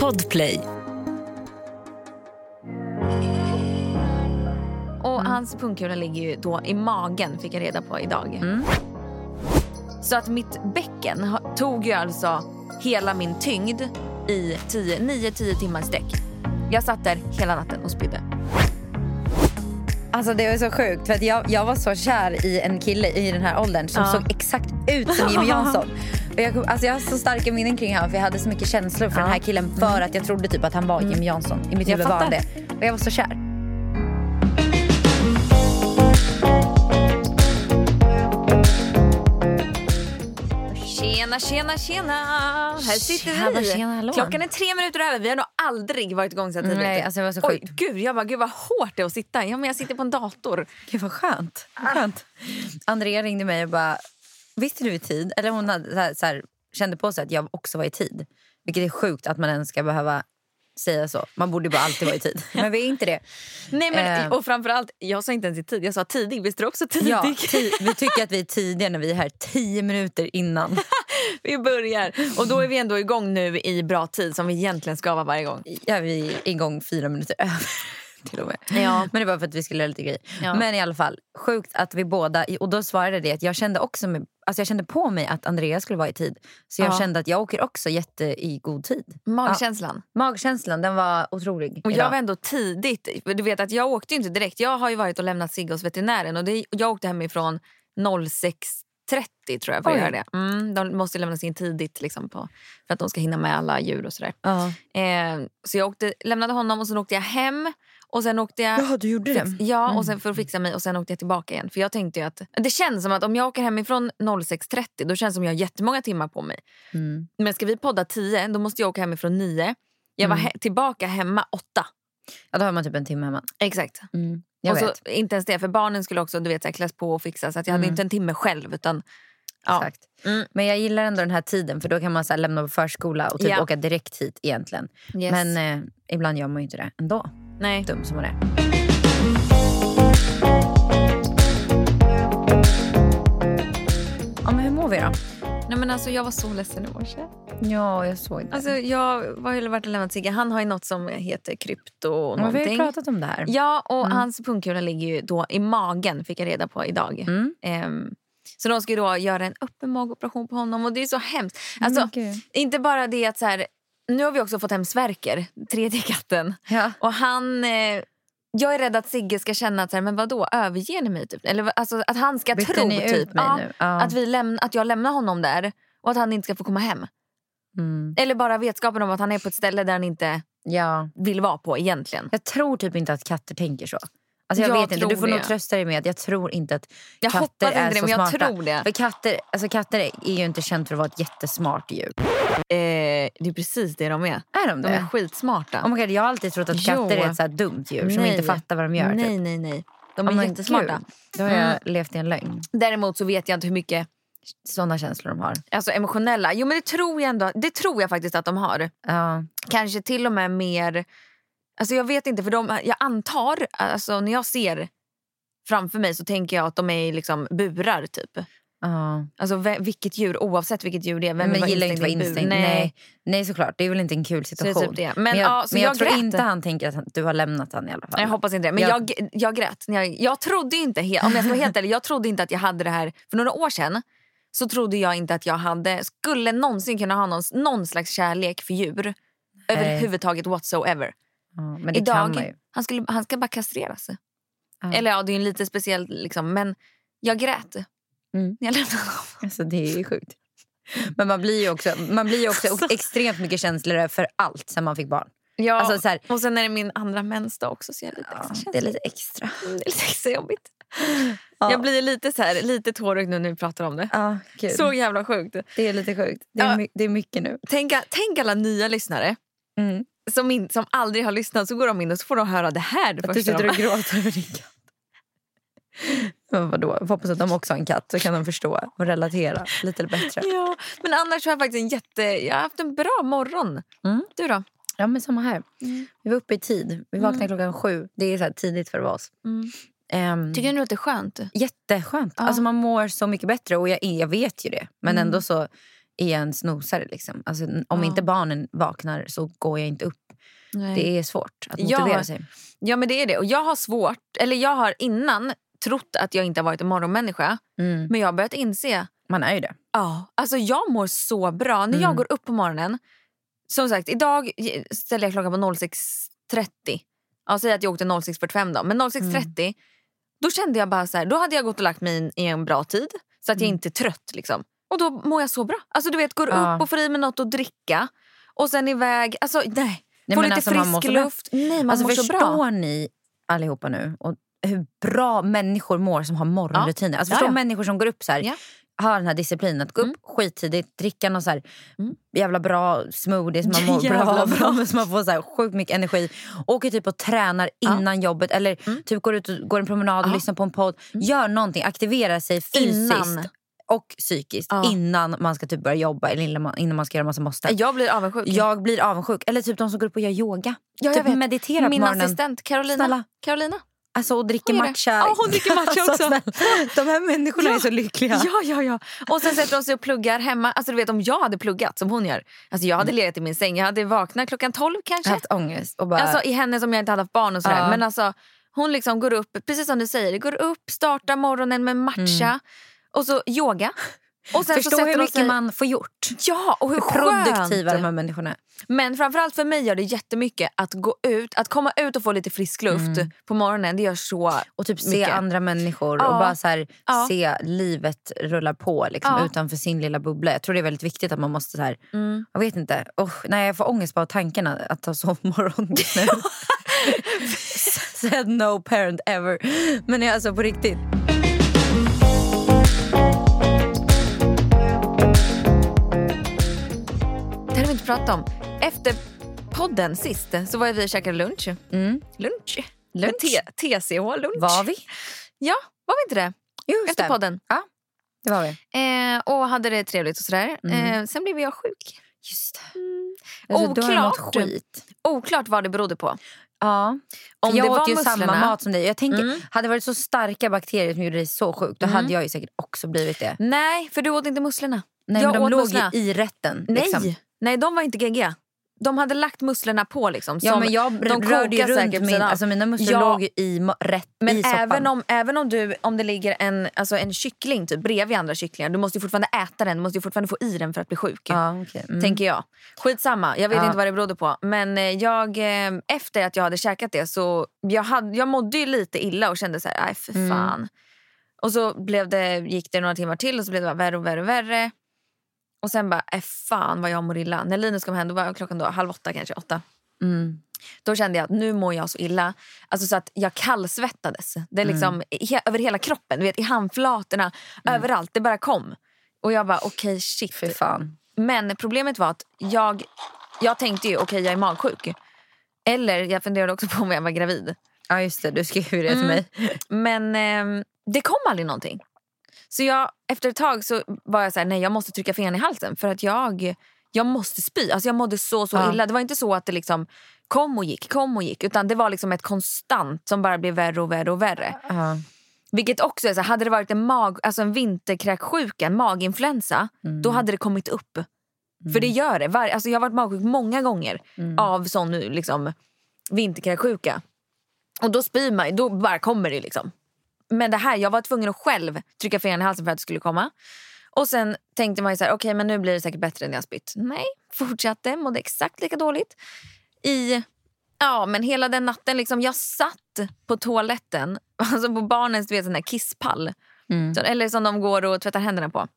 Podplay. Och hans pungkula ligger ju då i magen fick jag reda på idag. Så att mitt bäcken tog ju alltså hela min tyngd i 9-10 timmar sträck. Jag satt där hela natten och spydde. Alltså det var så sjukt för att jag, jag var så kär i en kille i den här åldern som Ja. såg exakt ut som Jimmy Jansson. Jag, alltså jag har så starka minnen kring honom för jag hade så mycket känslor för Ja. den här killen för att jag trodde typ att han var Jimmy Jansson. I mitt Jag huvud var han det. Och jag var så kär. Tjena, tjena, tjena! Här sitter Tjena, vi. tjena, hallå. Klockan är tre minuter över. Vi har nog aldrig varit igång så här tidigt. Nej, alltså det var så Oj, gud, jag bara, gud vad hårt det är att sitta. Ja, men jag sitter på en dator. Gud vad skönt. Vad skönt. Andrea ringde mig och bara, visste du i tid? Eller hon hade, så här, kände på sig att jag också var i tid. Vilket är sjukt att man ens ska behöva säga så. Man borde bara alltid vara i tid. Men vi är inte det. Nej, men, Eh. Och framförallt, jag sa inte ens i tid. Jag sa tidig. Visst är du också tidig? Ja, ti- vi tycker att vi är tidiga när vi är här tio minuter innan. vi börjar. Och då är vi ändå igång nu i bra tid som vi egentligen ska vara varje gång. Ja, vi är igång fyra minuter över. Till och med. Ja. Men det var för att vi skulle göra lite grejer. Ja. Men i alla fall, sjukt att vi båda... Och då svarade det att jag kände också med, alltså jag kände på mig att Andrea skulle vara i tid. Så jag Ja. kände att jag åker också jätte i god tid. Magkänslan. Magkänslan den var otrolig. Och idag. jag var ändå tidigt. Du vet att jag åkte inte direkt. Jag har ju varit och lämnat Sigge hos veterinären. Och det, jag åkte hemifrån 06.30 tror jag för att göra det. Mm, de måste lämnas in tidigt liksom på, för att de ska hinna med alla djur och sådär. Ja. Eh, så jag åkte, lämnade honom och sen åkte jag hem. Och sen åkte jag... Jaha, du gjorde det? ja, Mm. och sen för att fixa mig och sen åkte jag tillbaka igen. För jag tänkte att Det känns som att om jag åker hemifrån 06.30 då känns det som jag har jättemånga timmar på mig. Mm. Men ska vi podda 10 då måste jag åka hemifrån 9. Jag var Mm. he- tillbaka hemma 8. Ja, då har man typ en timme hemma. Exakt. Mm. Jag och vet. så, inte ens det, för barnen skulle också du vet, så här, kläs på och fixa. Så att jag hade Mm. inte en timme själv. Utan, ja. Exakt. Mm. Men jag gillar ändå den här tiden för då kan man så lämna på förskola och typ Ja. åka direkt hit egentligen. Yes. Men eh, ibland gör man ju inte det ändå. Nej. Dum som man är. Ja, men hur mår vi då? Nej, men alltså, jag var så ledsen i morse. Ja, jag såg det. Alltså, jag har varit och lämnat Sigge. Han har ju något som heter krypto och Men vi har ju pratat om det här. Ja, och hans pungkula ligger ju då i magen fick jag reda på idag. Mm. Ehm, så de ska då göra en öppen magoperation på honom och det är så hemskt. Alltså, Men gud. inte bara det att så här, nu har vi också fått hem Sverker, tredje katten. Ja. Och han... Eh, jag är rädd att Sigge ska känna att så här, men vadå, överger ni mig? Typ? Eller alltså, att han ska Bytte tro typ, ja? Ja. Att, vi lämn, att jag lämnar honom där och att han inte ska få komma hem. Mm. Eller bara vetskapen om att han är på ett ställe där han inte ja. vill vara på egentligen. Jag tror typ inte att katter tänker så. Alltså jag, Jag vet inte, du får nog det. trösta dig med att jag tror inte att Jag katter hoppas inte är det, så men jag smarta. tror det. För katter, alltså katter är ju inte känt för att vara ett jättesmart djur. Eh, det är precis det de är. Är de De det? är skitsmarta. Oh my God, jag har alltid trott att Jo. katter är ett så här dumt djur som Nej. inte fattar vad de gör. Nej, typ. nej, nej. De är Oh, jättesmarta. gud, Då har jag Mm. levt i en lögn. Däremot så vet jag inte hur mycket Sådana känslor de har. alltså emotionella... Jo men det tror jag ändå. Det tror jag faktiskt att de har. Ja. Kanske till och med mer... Alltså jag vet inte för de, jag antar, alltså när jag ser framför mig så tänker jag att de är i liksom burar typ. Ja. Alltså vilket djur, oavsett vilket djur det är. Vem Men gillar inte att vara instängd. Nej. Nej. Nej såklart, det är väl inte en kul situation. typ. Men, Men jag, ja, men jag, jag tror inte han tänker att du har lämnat han i alla fall. Jag hoppas inte det. Men jag, Jag- jag, grät. Jag, jag trodde inte, om jag ska vara helt ärlig, jag trodde inte att jag hade det här. För några år sedan så trodde jag inte att jag hade, skulle någonsin kunna ha någon, någon slags kärlek för djur. Överhuvudtaget whatsoever. Ja, Idag, han, skulle, han ska bara kastreras. Ja. Eller ja, det är ju lite speciellt liksom. Men jag grät. Mm. Jag lämnade honom. Alltså, det är ju sjukt. Men man blir ju också, man blir också Alltså. extremt mycket känsligare för allt sen man fick barn. Ja, Alltså, så här, och sen är det min andra mensdag också så jag är lite ja, extra det är lite extra. Det är lite extra jobbigt. Ja. Jag blir lite så här, lite tårögd nu när vi pratar om det. Ja. Så jävla sjukt. Det är lite sjukt. Det är, Ja. det är mycket nu. Tänk, tänk alla nya lyssnare Mm. Som, in, som aldrig har lyssnat så går de in och så får de höra det här. Det Att du sitter och gråter över din katt. Men vadå? Hoppas att de också har en katt så kan de förstå och relatera lite bättre. Ja, men annars har jag faktiskt en jätte... Jag har haft en bra morgon. Mm. Du då? Ja men samma här. Mm. Vi var uppe i tid. Vi vaknade klockan sju. Det är så tidigt för oss. Mm. Um, Tycker du att det är skönt? Jätteskönt. Ja. Alltså man mår så mycket bättre och jag, jag vet ju det. Men Mm. ändå så är jag en snosare. Liksom. Alltså, om Ja. inte barnen vaknar så går jag inte upp. Nej. Det är svårt att motivera sig. Ja men det är det. Och jag har svårt, eller jag har innan trott att jag inte har varit en morgonmänniska. Mm. Men jag har börjat inse, Man är ju det. ja, alltså jag mår så bra. När jag Mm. går upp på morgonen, som sagt idag ställer jag klockan på 06.30. Ja, säg att jag åkte 06.45 då. Men 06.30 då kände jag bara så här, då hade jag gått och lagt mig i en bra tid. Så att jag Mm. inte är trött liksom. Och då mår jag så bra. Alltså du vet, går Ja. upp och får i mig något att dricka. Och sen iväg, alltså nej. Nej, men lite alltså, man mår frisk luft. Nej man Alltså, mår så förstår bra. ni allihopa nu och hur bra människor mår som har morgonrutiner? Alltså, Ja, förstå ja. människor som går upp så här, Ja. har den här disciplinen att gå upp Mm. skittidigt, dricka någon så här Mm. jävla bra smoothie som man mår bra av. som man får så här sjukt mycket energi. Åker typ och tränar Ja. innan jobbet eller Mm. typ går ut och går en promenad och Ja. lyssnar på en podd. Gör någonting, aktivera sig fysiskt Innan. Och psykiskt Ja. innan man ska typ börja jobba eller innan man, innan man ska göra massa måste. Jag blir avundsjuk. Jag blir avundsjuk. Eller typ de som går upp och gör yoga. Ja, jag typ vet. meditera på Min morgonen. assistent Carolina. Snälla. Carolina. Alltså och dricker matcha. Ja, hon dricker matcha också. snälla. de här människorna Ja. är så lyckliga. Ja, ja, ja. Och sen sätter de sig och pluggar hemma. Alltså du vet om jag hade pluggat som hon gör. Alltså jag hade legat i min säng. Jag hade vaknat klockan 12 Jag har kanske. haft ångest. Och bara, Alltså i henne som jag inte hade haft barn och sådär. Ja. Men alltså hon liksom går upp, precis som du säger, går upp, startar morgonen med matcha och så yoga. Och sen så Mm. förstå sätter hur mycket sig... man får gjort. Ja, och hur, Hur skönt. produktiva de här människorna är. Men framförallt för mig gör det jättemycket att gå ut, att komma ut och få lite frisk luft på morgonen. Det gör så Och typ se mycket. andra människor Ja. och bara så här, Ja. se livet rulla på liksom, Ja. utanför sin lilla bubbla. Jag tror det är väldigt viktigt att man måste så här, Mm. jag vet inte, Usch, nej, jag får ångest bara tanken att ta sovmorgon nu. Said no parent ever. Men alltså på riktigt. Inte pratat om. Efter podden sist så var vi och käkade lunch. Mm. Lunch? Lunch. T- TCH lunch. Var vi? Ja, var vi inte det? Just Efter det. podden. Ja, det var vi. Eh, och hade det trevligt och sådär. Mm. Eh, sen blev jag sjuk. Just det. Mm. Alltså, Oklart. skit. Oklart vad det berodde på. Ja. Om jag det åt var ju musslorna. samma mat som dig. Jag tänker, Mm. Hade det varit så starka bakterier som gjorde dig så sjuk då Mm. hade jag ju säkert också blivit det. Nej, för du åt inte musslorna. Nej, jag men de låg musslorna. i rätten. Liksom. Nej, de var inte geggiga. De hade lagt musslorna på. Liksom, Ja, men jag de rörde ju runt min, alltså mina muskler Ja. låg ju i rätt Men i soppan. även om, även om, du, om det ligger en, alltså en kyckling typ, bredvid andra kycklingar, du måste ju fortfarande äta den, du måste ju fortfarande få i den för att bli sjuk. Ja, okej. mm. Tänker jag. Skitsamma, jag vet Ja. inte vad det berodde på. Men eh, jag, eh, efter att jag hade käkat det så jag, hade, jag mådde ju lite illa och kände så här, nej för Mm. fan. Och så blev det, gick det några timmar till och så blev det bara värre och värre och värre. Och sen bara, äh, fan vad jag mår illa. När Linus kom hem, då var klockan då, halv åtta kanske, åtta. Mm. Då kände jag att nu mår jag så illa. Alltså så att jag kallsvettades. Det är liksom he- över hela kroppen, du vet, i handflatorna, överallt. Det bara kom. Och jag bara okej shit. Fy fan. Men problemet var att jag, jag tänkte ju okej jag är magsjuk. Eller jag funderade också på om jag var gravid. Ja just det, du skrev ju det till Mm. mig. Men ehm, det kom aldrig någonting. Så jag, efter ett tag så var jag så här, nej jag måste trycka fingret i halsen för att jag, jag måste spy. Alltså jag mådde så så Ja. illa. Det var inte så att det liksom kom och gick, kom och gick. Utan det var liksom ett konstant som bara blev värre och värre och värre. Ja. Vilket också är så här, hade det varit en, mag, alltså en vinterkräksjuka, en maginfluensa, Mm. då hade det kommit upp. För det gör det. Var, alltså jag har varit magsjuk många gånger Mm. av sån liksom, vinterkräksjuka. Och då spyr man då bara kommer det liksom. Men det här, jag var tvungen att själv trycka fingret i halsen för att det skulle komma. Och sen tänkte man ju så här, okej men nu blir det säkert bättre än jag spytt. Nej, fortsatte, mådde exakt lika dåligt. I, ja men hela den natten liksom, jag satt på toaletten, alltså på barnens du vet, sån kisspall. Mm. Så, eller som de går och tvättar händerna på.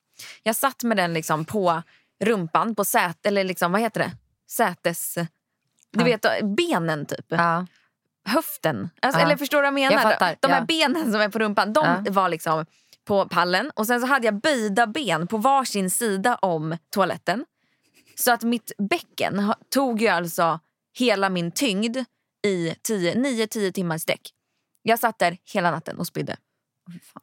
Jag satt med den liksom på rumpan, på sät, eller liksom, vad heter det? Sätes... Du Ja. vet, benen typ. Ja. Höften. Alltså. Eller förstår du vad jag menar? Jag fattar, De här benen som är på rumpan, de var liksom på pallen. Och sen så hade jag böjda ben på varsin sida om toaletten. Så att mitt bäcken tog ju alltså hela min tyngd i 9-10 timmar i sträck. Jag satt där hela natten och spydde.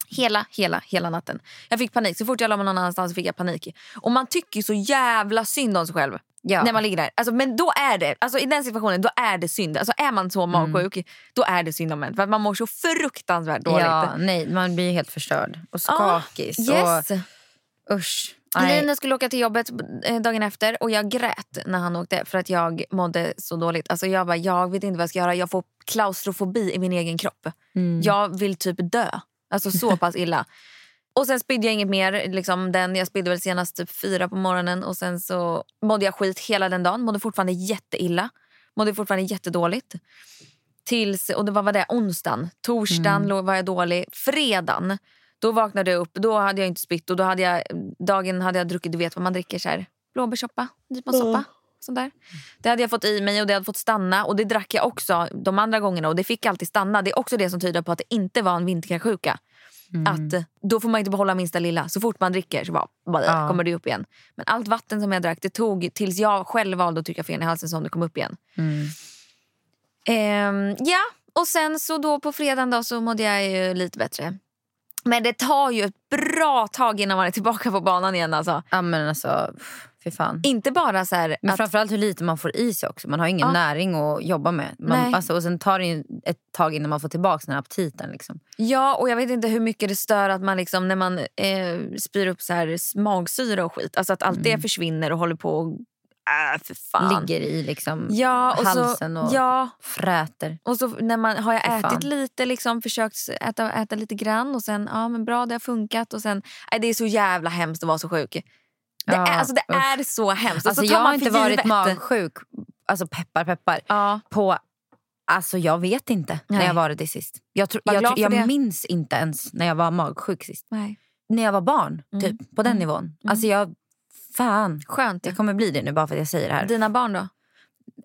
Hela, hela, hela natten. Jag fick panik. Så fort jag la mig någon annanstans fick jag panik. Och man tycker så jävla synd om sig själv. Ja. När man ligger där. Alltså, men då är det, alltså, i den situationen då är det synd. Alltså, är man så magsjuk då är det synd om en. För att man mår så fruktansvärt dåligt. ja, nej, man blir helt förstörd och Ja, skakig. yes. Och, usch. Linus skulle åka till jobbet eh, dagen efter och jag grät när han åkte för att jag mådde så dåligt. Alltså jag bara, jag vet inte vad jag ska göra. Jag får klaustrofobi i min egen kropp. Mm. Jag vill typ dö. Alltså så pass illa. Och sen spydde jag inget mer. Liksom den, jag spydde väl senast typ fyra på morgonen och sen så mådde jag skit hela den dagen. Mådde fortfarande jätteilla. Mådde fortfarande jättedåligt. Tills, och det var, var det onsdagen. Torsdagen Mm. var jag dålig. Fredagen, då vaknade jag upp. Då hade jag inte spytt och då hade jag, dagen hade jag druckit, du vet vad man dricker så här. Blåbärssoppa, nyponsoppa. Sånt där. Det hade jag fått i mig och det hade fått stanna. Och Det drack jag också de andra gångerna och det fick alltid stanna. Det är också det som tyder på att det inte var en vinterkräksjuka. Att eh, Då får man inte behålla minsta lilla. Så fort man dricker så bara, bara Ja. kommer det upp igen. Men allt vatten som jag drack det tog tills jag själv valde att trycka fen i halsen som det kom upp igen. Mm. Ehm, ja, och sen så då på fredagen då så mådde jag ju lite bättre. Men det tar ju ett bra tag innan man är tillbaka på banan igen. Alltså. Ja men alltså, pff, fy fan. Inte bara så här Men att, framförallt hur lite man får i sig också. Man har ingen Ja. näring att jobba med. Nej. Man, alltså, och sen tar det ett tag innan man får tillbaka den här aptiten. Liksom. Ja, och jag vet inte hur mycket det stör att man liksom när man eh, spyr upp så här magsyra och skit. Alltså att allt det försvinner och håller på och... Äh, för fan. Ligger i liksom, ja, och halsen så, och Ja, fräter. och så när man, har jag ätit lite, liksom, försökt äta, äta lite grann och sen, ja men bra det har funkat och sen, nej, det är så jävla hemskt att vara så sjuk. Det, Ja, är, alltså, det är så hemskt. Alltså, jag har inte varit magsjuk, alltså peppar peppar, Ja. på Alltså jag vet inte när Nej. jag var det sist. Jag, Var jag, jag det. minns inte ens när jag var magsjuk sist. Nej. När jag var barn, Mm. typ. På den Mm. nivån. Alltså jag... Fan. Skönt. Jag kommer bli det nu bara för att jag säger det här. Dina barn då?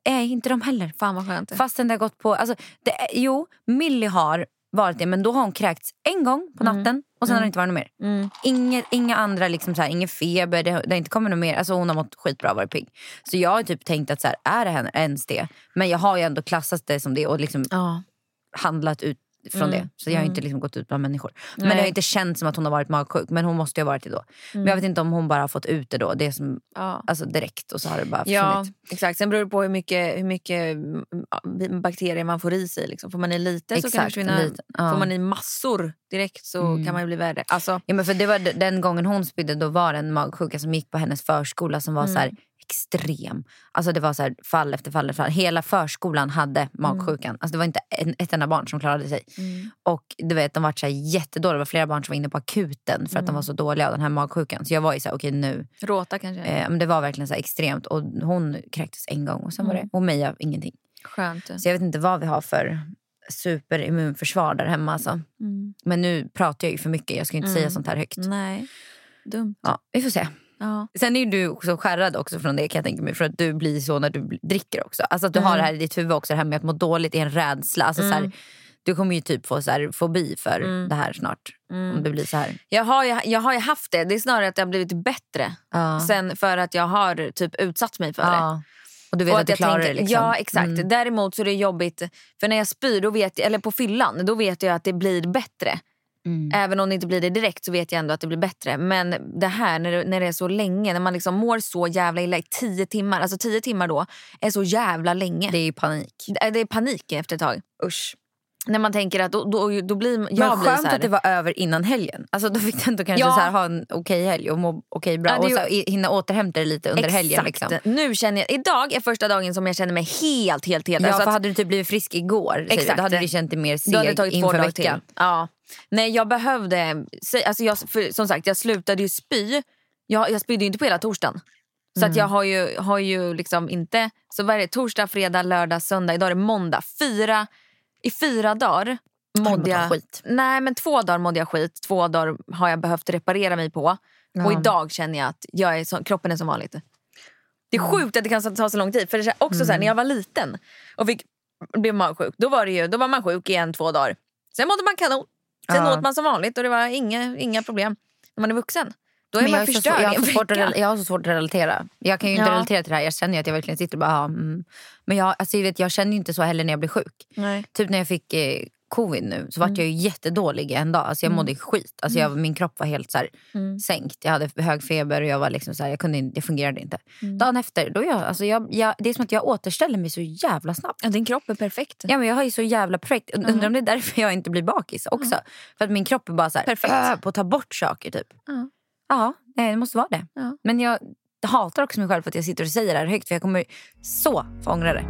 Nej, inte de heller. Fan vad skönt. Fastän det har gått på... Alltså, det jo, Millie har varit det men då har hon kräkts en gång på Mm. natten och sen har det inte varit något mer. Mm. Inga, inga andra, liksom så här, ingen feber, det, det har inte kommit något mer. Alltså hon har mått skitbra och varit pigg. Så jag har typ tänkt att så här, är det henne ens det? Men jag har ju ändå klassat det som det och liksom Ja. handlat ut från Mm, det. Så jag har mm. inte liksom gått ut bland människor. Men Nej. det har inte känts som att hon har varit magsjuk. Men hon måste ju ha varit det då. Men jag vet inte om hon bara har fått ut det då. Det är som, Ja. alltså direkt och så har det bara Ja, exakt. Sen beror det på hur mycket, hur mycket mm, bakterier man får i sig. Liksom. Får man i lite så kan det Exakt, försvinna. lite. Ja. Får man i massor direkt så Mm. kan man ju bli värre. Alltså, Ja, men för det var den gången hon spydde då var det en magsjuka som gick på hennes förskola som var så här extrem. Alltså det var så här fall efter fall efter fall. Hela förskolan hade magsjukan. Alltså det var inte en, ett enda barn som klarade sig. mm. Och du vet, de var så här jättedåliga. Det var flera barn som var inne på akuten för att de var så dåliga av den här magsjukan. Så jag var ju så här, okej nu. Råta kanske. Eh, men det var verkligen så extremt. Och hon kräktes en gång och sen var det. Och Meja ingenting. Skönt. Så jag vet inte vad vi har för superimmunförsvar där hemma. Alltså. Mm. Men nu pratar jag ju för mycket. Jag ska inte Mm. säga sånt här högt. Nej, dumt. Ja, vi får se. Ja. Sen är du också skärrad också från det kan jag tänka mig. För att du blir så när du dricker också. Alltså att du har det här i ditt huvud också. Det här med att må dåligt är en rädsla. Alltså så här, du kommer ju typ få så här, fobi för det här snart. Om det blir så här. Jag, har ju, jag har haft det. Det är snarare att det har blivit bättre. Ja. Sen för att jag har typ utsatt mig för det. Ja. Och du vet Och att du jag klarar tänker- det. Liksom. Ja exakt. Mm. Däremot så är det jobbigt. För när jag spyr, då vet jag, eller på fyllan, då vet jag att det blir bättre. Mm. Även om det inte blir det direkt så vet jag ändå att det blir bättre. Men det här när det, när det är så länge, när man liksom mår så jävla illa i tio timmar. Alltså tio timmar då är så jävla länge. Det är panik. Det, det är panik efter ett tag. Usch. När man tänker att då, då, då blir jag Men blir skönt att det var över innan helgen. Alltså då fick du ändå kanske Ja. så här, ha en okej helg och må okej bra. Ja, är och ju- så, hinna återhämta dig lite under helgen. Exakt. Liksom. Nu känner jag, idag är första dagen som jag känner mig helt, helt, helt... Ja, alltså för att- hade du typ blivit frisk igår Exakt. då hade du känt dig mer Då hade det seg tagit två inför dagar veckan. till. Ja. Nej, jag behövde... Alltså jag, för, som sagt, jag slutade ju spy. Jag, jag spydde ju inte på hela torsdagen. Så Mm. att jag har ju, har ju liksom inte... Så vad är det? Torsdag, fredag, lördag, söndag. Idag är det måndag. Fyra, I fyra dagar mådde jag... skit? Nej, men två dagar mådde jag skit. Två dagar har jag behövt reparera mig på. Och idag känner jag att jag är så, kroppen är som vanligt. Det är sjukt att det kan ta så lång tid. För det är också så här, när jag var liten och fick, blev magsjuk, då var, det ju, då var man sjuk i en, två dagar. Sen mådde man kanon. Sen Ja. åt man som vanligt och det var inga, inga problem. När man är vuxen, då är Men man så förstörd svår, jag, har så svårt att, jag har så svårt att relatera. Jag kan ju inte Ja. relatera till det här. Jag känner att jag verkligen sitter och bara, ja, mm. Men jag, alltså, jag, vet, jag känner inte så heller när jag blir sjuk. Nej. Typ när jag fick eh, covid nu så vart jag Mm. ju jättedålig en dag. Alltså jag mådde skit. Alltså jag, min kropp var helt så här, Mm. sänkt. Jag hade hög feber och jag var liksom så här, jag kunde, det fungerade inte. Mm. Dagen efter, då jag, alltså jag, jag, det är som att jag återställer mig så jävla snabbt. Ja, din kropp är perfekt. Ja, men jag har ju så jävla perfekt. Und- Undrar om det är därför jag inte blir bakis också. För att min kropp är bara så här, Perfekt. äh, på att ta bort saker typ. Ja. Det måste vara det. Ja. Men jag hatar också mig själv för att jag sitter och säger det här högt för jag kommer så få ångra det.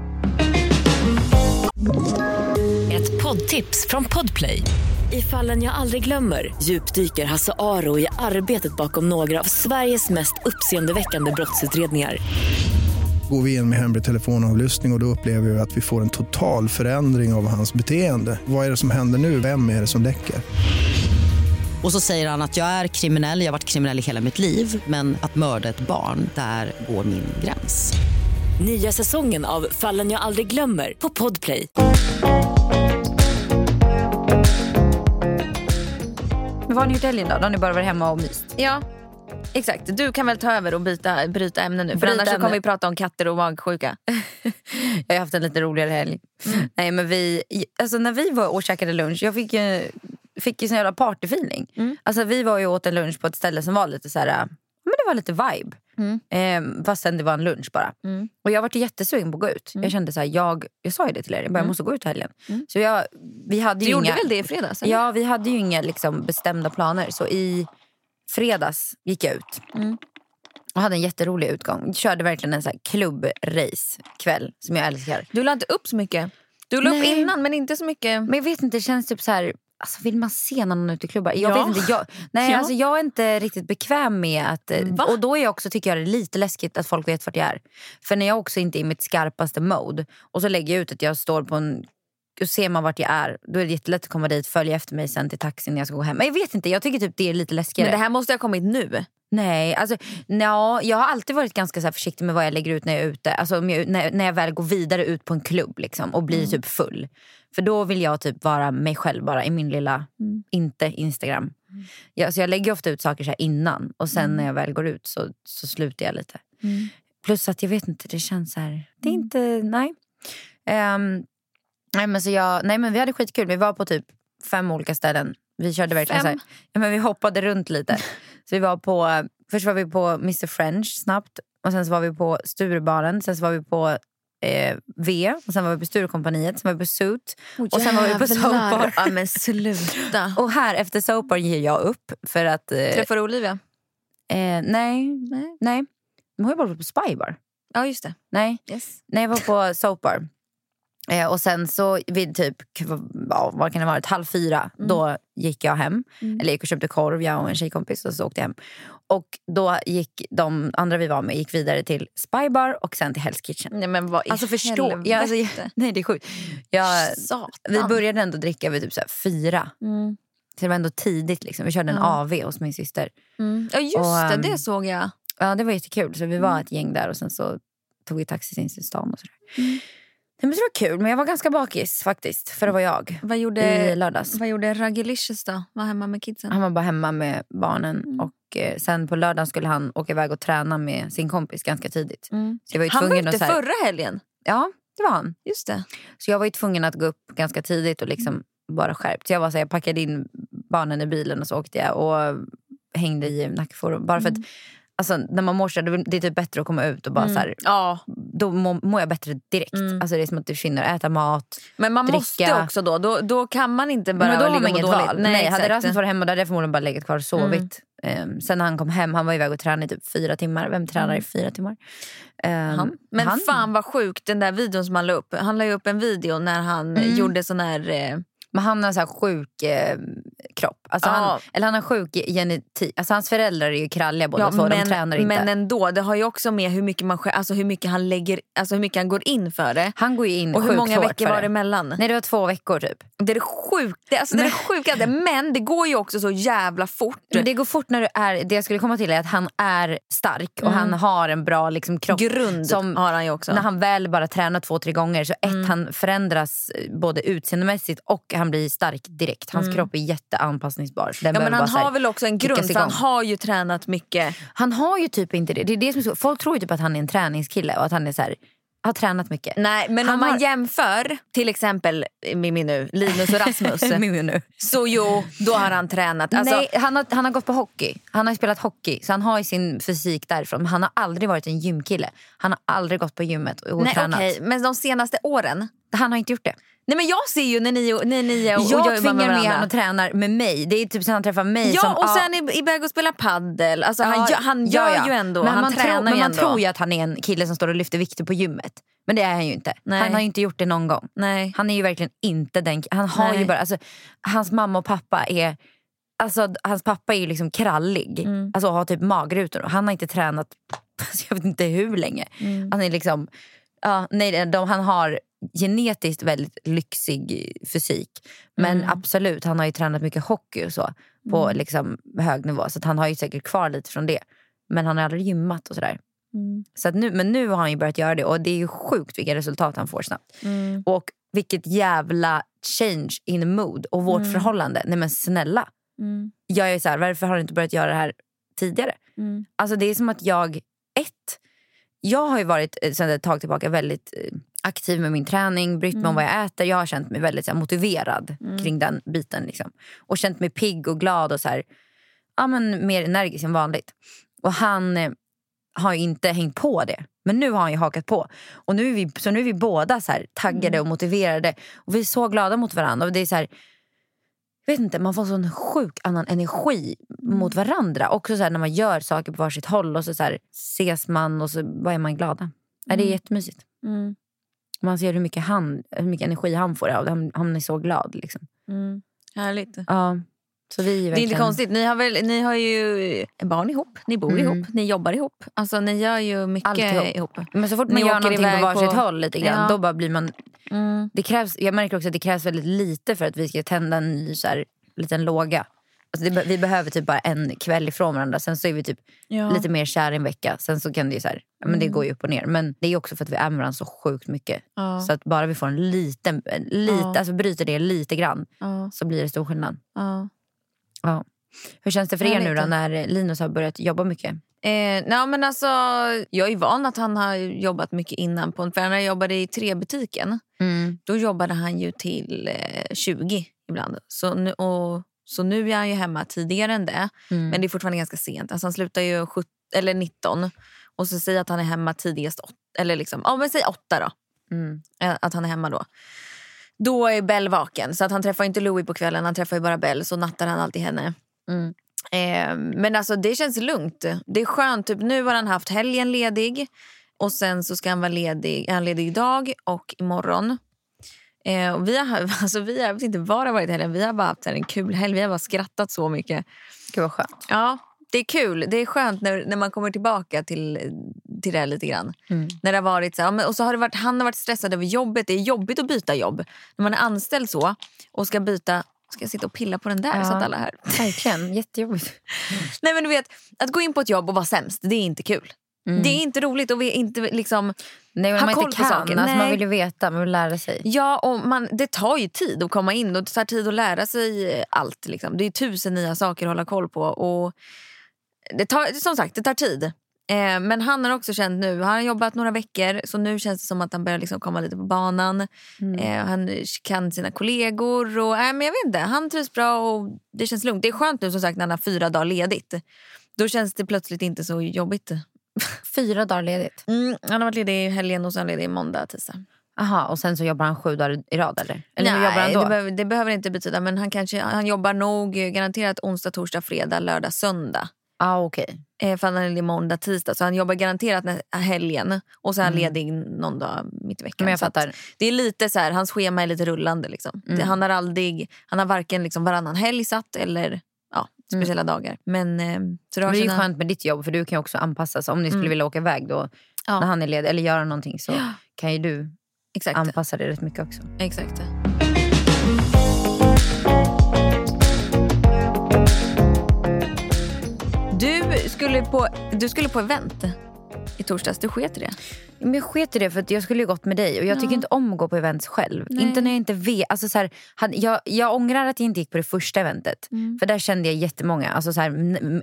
Ett poddtips från Podplay. I fallen jag aldrig glömmer djupdyker Hasse Aro i arbetet bakom några av Sveriges mest uppseendeväckande brottsutredningar. Går vi in med hemlig telefonavlyssning och, och då upplever vi att vi får en total förändring av hans beteende. Vad är det som händer nu? Vem är det som läcker? Och så säger han att jag är kriminell, jag har varit kriminell i hela mitt liv men att mörda ett barn, där går min gräns. Nya säsongen av Fallen jag aldrig glömmer på Podplay. Men vad har ni gjort helgen då? Då har ni bara varit hemma och myst? Ja, exakt. Du kan väl ta över och byta, bryta ämne nu. För Bryta annars så kommer vi prata om katter och magsjuka. Jag har haft en lite roligare helg. Nej, men vi, alltså när vi var och käkade lunch, jag fick ju, fick ju sån jävla partyfeeling. Alltså vi var ju åt en lunch på ett ställe som var lite så här, men det var lite vibe. Eh, fastän det var en lunch bara. Och jag var jättesugen på att gå ut. Jag kände så här, jag, jag sa ju det till er, jag, bara, jag måste gå ut i helgen. Så jag, vi hade Du ju gjorde inga, väl det i fredags? eller? Ja, vi hade ju inga liksom, bestämda planer. Så i fredags gick jag ut. Och hade en jätterolig utgång. Körde verkligen en så här klubbrace-kväll som jag älskar. Du la inte upp så mycket. Du la upp innan men inte så mycket. Men jag vet inte, det känns typ så här... Alltså vill man se någon ute i klubbar? Jag, Ja. vet inte, jag, nej, Ja. alltså jag är inte riktigt bekväm med att... eh, Va? Och då är jag också, tycker jag det är lite läskigt att folk vet vart jag är. För när jag också inte är i mitt skarpaste mode och så lägger jag ut att jag står på en... Och ser man vart jag är, då är det jättelätt att komma dit, följa efter mig sen till taxin när jag ska gå hem. Men jag vet inte, jag tycker typ det är lite läskigare. Men det här måste ha kommit nu. Nej, alltså, nja, jag har alltid varit ganska så försiktig med vad jag lägger ut när jag är ute. Alltså, jag, när, när jag väl går vidare ut på en klubb liksom, och blir typ full. För då vill jag typ vara mig själv bara i min lilla, inte Instagram. Jag, alltså, jag lägger ofta ut saker så innan och sen när jag väl går ut så, så slutar jag lite. Plus att jag vet inte, det känns så här, det är inte, nej. Ehm, nej, men så jag, nej men vi hade skitkul, vi var på typ fem olika ställen. Vi körde verkligen Fem? så här, ja, men vi hoppade runt lite. Så vi var på, först var vi på Mr French snabbt. Och sen så var vi på Sturebaren. Sen så var vi på eh, V. Och sen var vi på Sturecompagniet. Sen var vi på Suit. och sen var vi på. Soapbar. Ja, men sluta. Och här efter Soapbar ger jag upp. För att... Eh, Träffar du Olivia? eh, nej, nej. nej. De har ju bara varit på Spybar. Ja just det. Nej. Yes. Nej, jag var på Soapbar. Eh, och sen så vid typ, ja, vad kan det varit, halv fyra, då gick jag hem. Eller gick och köpte korv, jag och en tjejkompis, och så åkte jag hem. Och då gick de andra vi var med gick vidare till Spybar och sen till Hell's Kitchen. Nej men vad Alltså förstå, helvete? ja, alltså, jag, nej det är sjukt. Jag, vi började ändå dricka vid typ så fyra. Mm. Så det var ändå tidigt. Liksom. Vi körde en. AV hos min syster. Mm. Ja just Och, det, ehm, det såg jag. Ja, det var jättekul. Så vi Mm. var ett gäng där och sen så tog vi taxi in till stan. Och sådär. Men det var kul, men jag var ganska bakis faktiskt. För det var jag. Vad I gjorde, lördags. vad gjorde Raggelicious då? Var hemma med kidsen? Han var bara hemma med barnen. Mm. Och eh, sen på lördagen skulle han åka iväg och träna med sin kompis ganska tidigt. Mm. Så jag var ju Han var ute här, förra helgen. Ja, det var han. Just det. Så jag var ju tvungen att gå upp ganska tidigt och liksom Mm. bara skärpt. Så jag, var så här, jag packade in barnen i bilen och så åkte jag och hängde i Nackaforum. Bara för Mm. att alltså, när man mår så det är typ bättre att komma ut och bara så här, Ja, då mår, mår jag bättre direkt. Mm. Alltså det är som att det försvinner, äta mat. men man Dricka. måste också då. Då, då kan man inte bara men då har ligga man inget dåligt. val. Nej, hade exakt. Rasmus varit hemma då hade jag förmodligen bara legat kvar och sovit. Ehm, sen när han kom hem, han var iväg och tränade i typ fyra timmar. Vem tränar i fyra timmar? Ehm, Han. Men han- fan vad sjukt den där videon som han la upp. Han la upp en video när han Mm. gjorde sån här... Eh, Men han har så här sjuk eh, kropp. Alltså Ja. han, eller han har sjuk genetik. Alltså hans föräldrar är ju kralliga båda två. de tränar inte. men ändå, det har ju också med hur mycket, man, alltså hur mycket han lägger, alltså hur mycket han går in för det. han går in Och hur många veckor var det emellan? Nej det var två veckor typ. Det är det sjukt, det, alltså det, är det sjukaste. Men det går ju också så jävla fort. Men det går fort när du är, det jag skulle komma till är att han är stark och han har en bra liksom, kropp. Grund som, har han ju också. När han väl bara tränar två, tre gånger så ett, han förändras eh, både utseendemässigt och han blir stark direkt. Hans kropp är jätteanpassningsbar. Den ja, men han har väl också en grund, för han har ju tränat mycket. Han har ju typ inte det. det, är det som är så, folk tror ju typ att han är en träningskille och att han är så här, har tränat mycket. Nej, men Han om man har- jämför till exempel Mimmi nu, Linus och Rasmus. Mimmi nu. så jo, då har han tränat. Alltså, Nej, han har, han har gått på hockey. Han har spelat hockey. Så han har ju sin fysik därifrån. Men han har aldrig varit en gymkille. Han har aldrig gått på gymmet och nej, tränat. okej, men de senaste åren Han har inte gjort det. Nej men jag ser ju när ni, när ni och Jag jobbar tvingar med honom och tränar med mig. Det är typ sen han träffar mig. Ja som, och sen är iväg och spelar paddel. Alltså, han, Ja, gör, han ja, gör ja. ju ändå, men han man tränar tror, Men man ändå. tror ju att han är en kille som står och lyfter vikter på gymmet. Men det är han ju inte. Nej. Han har ju inte gjort det någon gång. Nej. Han är ju verkligen inte den Han har Nej. ju bara, alltså, Hans mamma och pappa är... Alltså, hans pappa är ju liksom krallig. Mm. Alltså har typ magrutor. Han har inte tränat alltså, jag vet inte hur länge. Mm. Han är liksom... Ja, nej, de, han har genetiskt väldigt lyxig fysik. Men Mm. absolut, han har ju tränat mycket hockey och så. På liksom hög nivå. Så han har ju säkert kvar lite från det. Men han har aldrig gymmat och sådär. Mm. Så att nu, men nu har han ju börjat göra det och det är ju sjukt vilka resultat han får snabbt. Mm. Och vilket jävla change in mood och vårt förhållande. Nej men snälla. Mm. Jag är så här, varför har du inte börjat göra det här tidigare? Mm. Alltså det är som att jag, ett, jag har ju varit eh, sedan ett tag tillbaka väldigt eh, aktiv med min träning, brytt mig om vad jag äter. Jag har känt mig väldigt så här, motiverad kring den biten. Liksom. Och känt mig pigg och glad och så här, ja, men mer energisk än vanligt. Och han eh, har ju inte hängt på det. Men nu har han ju hakat på. Och nu är vi, så nu är vi båda så här, taggade och motiverade. Och vi är så glada mot varandra. Och det är så här, jag vet inte, man får sån sjuk annan energi mot varandra. Också så här, när man gör saker på varsitt håll och så, så här, ses man och så bara är man glada. Ja, det är jättemysigt. Mm. Man ser hur mycket, han, hur mycket energi han får av det. Han, han är så glad. Liksom. Mm. Härligt. Ja, så vi är Det är inte verkligen- konstigt. Ni har, väl, ni har ju barn ihop, ni bor Mm. ihop, ni jobbar ihop. Alltså ni gör ju mycket Alltihop. ihop. Men så fort Ni man gör någonting på varsitt på- håll lite grann, Ja. då bara blir man... Mm. Det krävs, jag märker också att det krävs väldigt lite för att vi ska tända en ny så här, liten låga. Alltså det, vi behöver typ bara en kväll ifrån varandra. Sen så är vi typ Ja. lite mer kär en vecka. Sen så kan det ju så här, ja, men det går ju upp och ner. Men det är också för att vi är med varandra så sjukt mycket. Ja. Så att bara vi får en liten, en lite, Ja. alltså bryter det lite grann så blir det stor skillnad. Ja. Ja. Hur känns det för er nu då när Linus har börjat jobba mycket? Eh, nej, men alltså, jag är van att han har jobbat mycket innan. På, för när jag jobbade i trebutiken då jobbade han ju till eh, 20 ibland. Så nu, och, så nu är han ju hemma tidigare än det. Mm. Men det är fortfarande ganska sent. Alltså han slutar ju 17, eller 19. Och så säger att han är hemma tidigast åt, eller liksom, ja, men säg 8 då. Mm. Att han är hemma då. Då är Bell vaken. Så att han träffar inte Louis på kvällen, han träffar ju bara Bell. Så nattar han alltid henne. Mm. Eh, men alltså det känns lugnt. Det är skönt. Typ, nu har han haft helgen ledig. Och sen så ska han vara ledig, är han ledig idag och imorgon. Eh, och vi, har, alltså vi har jag vet inte var det har varit helgen. Vi har bara haft här en kul helg. Vi har bara skrattat så mycket. Gud vad skönt. Ja, det är kul. Det är skönt när, när man kommer tillbaka till, till det här lite grann. Mm. När det har varit så här, och så har det varit, han har varit stressad över jobbet. Det är jobbigt att byta jobb. När man är anställd så och ska byta Ska jag sitta och pilla på den där Ja. så att alla hör? Verkligen, jättejobbigt. Nej men du vet, att gå in på ett jobb och vara sämst, det är inte kul. Det är inte roligt är inte liksom... Nej, men Ha man koll inte på kan. saker. Alltså, man vill ju veta, man vill lära sig. Ja, och man, det tar ju tid att komma in och det tar tid att lära sig allt. Liksom. Det är tusen nya saker att hålla koll på. Och det tar, som sagt, det tar tid. Eh, men han har också känt nu, han har jobbat några veckor så nu känns det som att han börjar liksom komma lite på banan. Eh, han kan sina kollegor och äh, men jag vet inte, han trivs bra och det känns lugnt. Det är skönt nu som sagt när han har fyra dagar ledigt. Då känns det plötsligt inte så jobbigt. Fyra dagar ledigt. Mm, han har varit ledig i helgen och sen ledig måndag, tisdag. Aha, och sen så jobbar han sju dagar i rad eller? Eller hur jobbar han Nej, då? det, behöver, det behöver inte betyda. Men han, kanske, han jobbar nog garanterat onsdag, torsdag, fredag, lördag, söndag. ah, okej. Eh, för han är ledig måndag, tisdag. Så han jobbar garanterat helgen. Och så är han ledig någon dag mitt i veckan. Mm. Men jag fattar. Det är lite så här, hans schema är lite rullande. Liksom. Mm. Det, han, har aldrig, han har varken liksom varannan helg satt eller speciella dagar. Men, eh, så det är ju sina- skönt med ditt jobb för du kan också anpassa sig. Om ni skulle vilja åka iväg då Ja. när han är ledig eller göra någonting så kan ju du Exakt. anpassa dig rätt mycket också. Exakt. Du skulle på, du skulle på event i torsdags. Du sket i det. Men jag sket i det för att jag skulle ju gått med dig och jag tycker inte om att gå på events själv. Inte när jag inte vet. Alltså så här, jag, jag ångrar att jag inte gick på det första eventet. För där kände jag jättemånga. Alltså så här,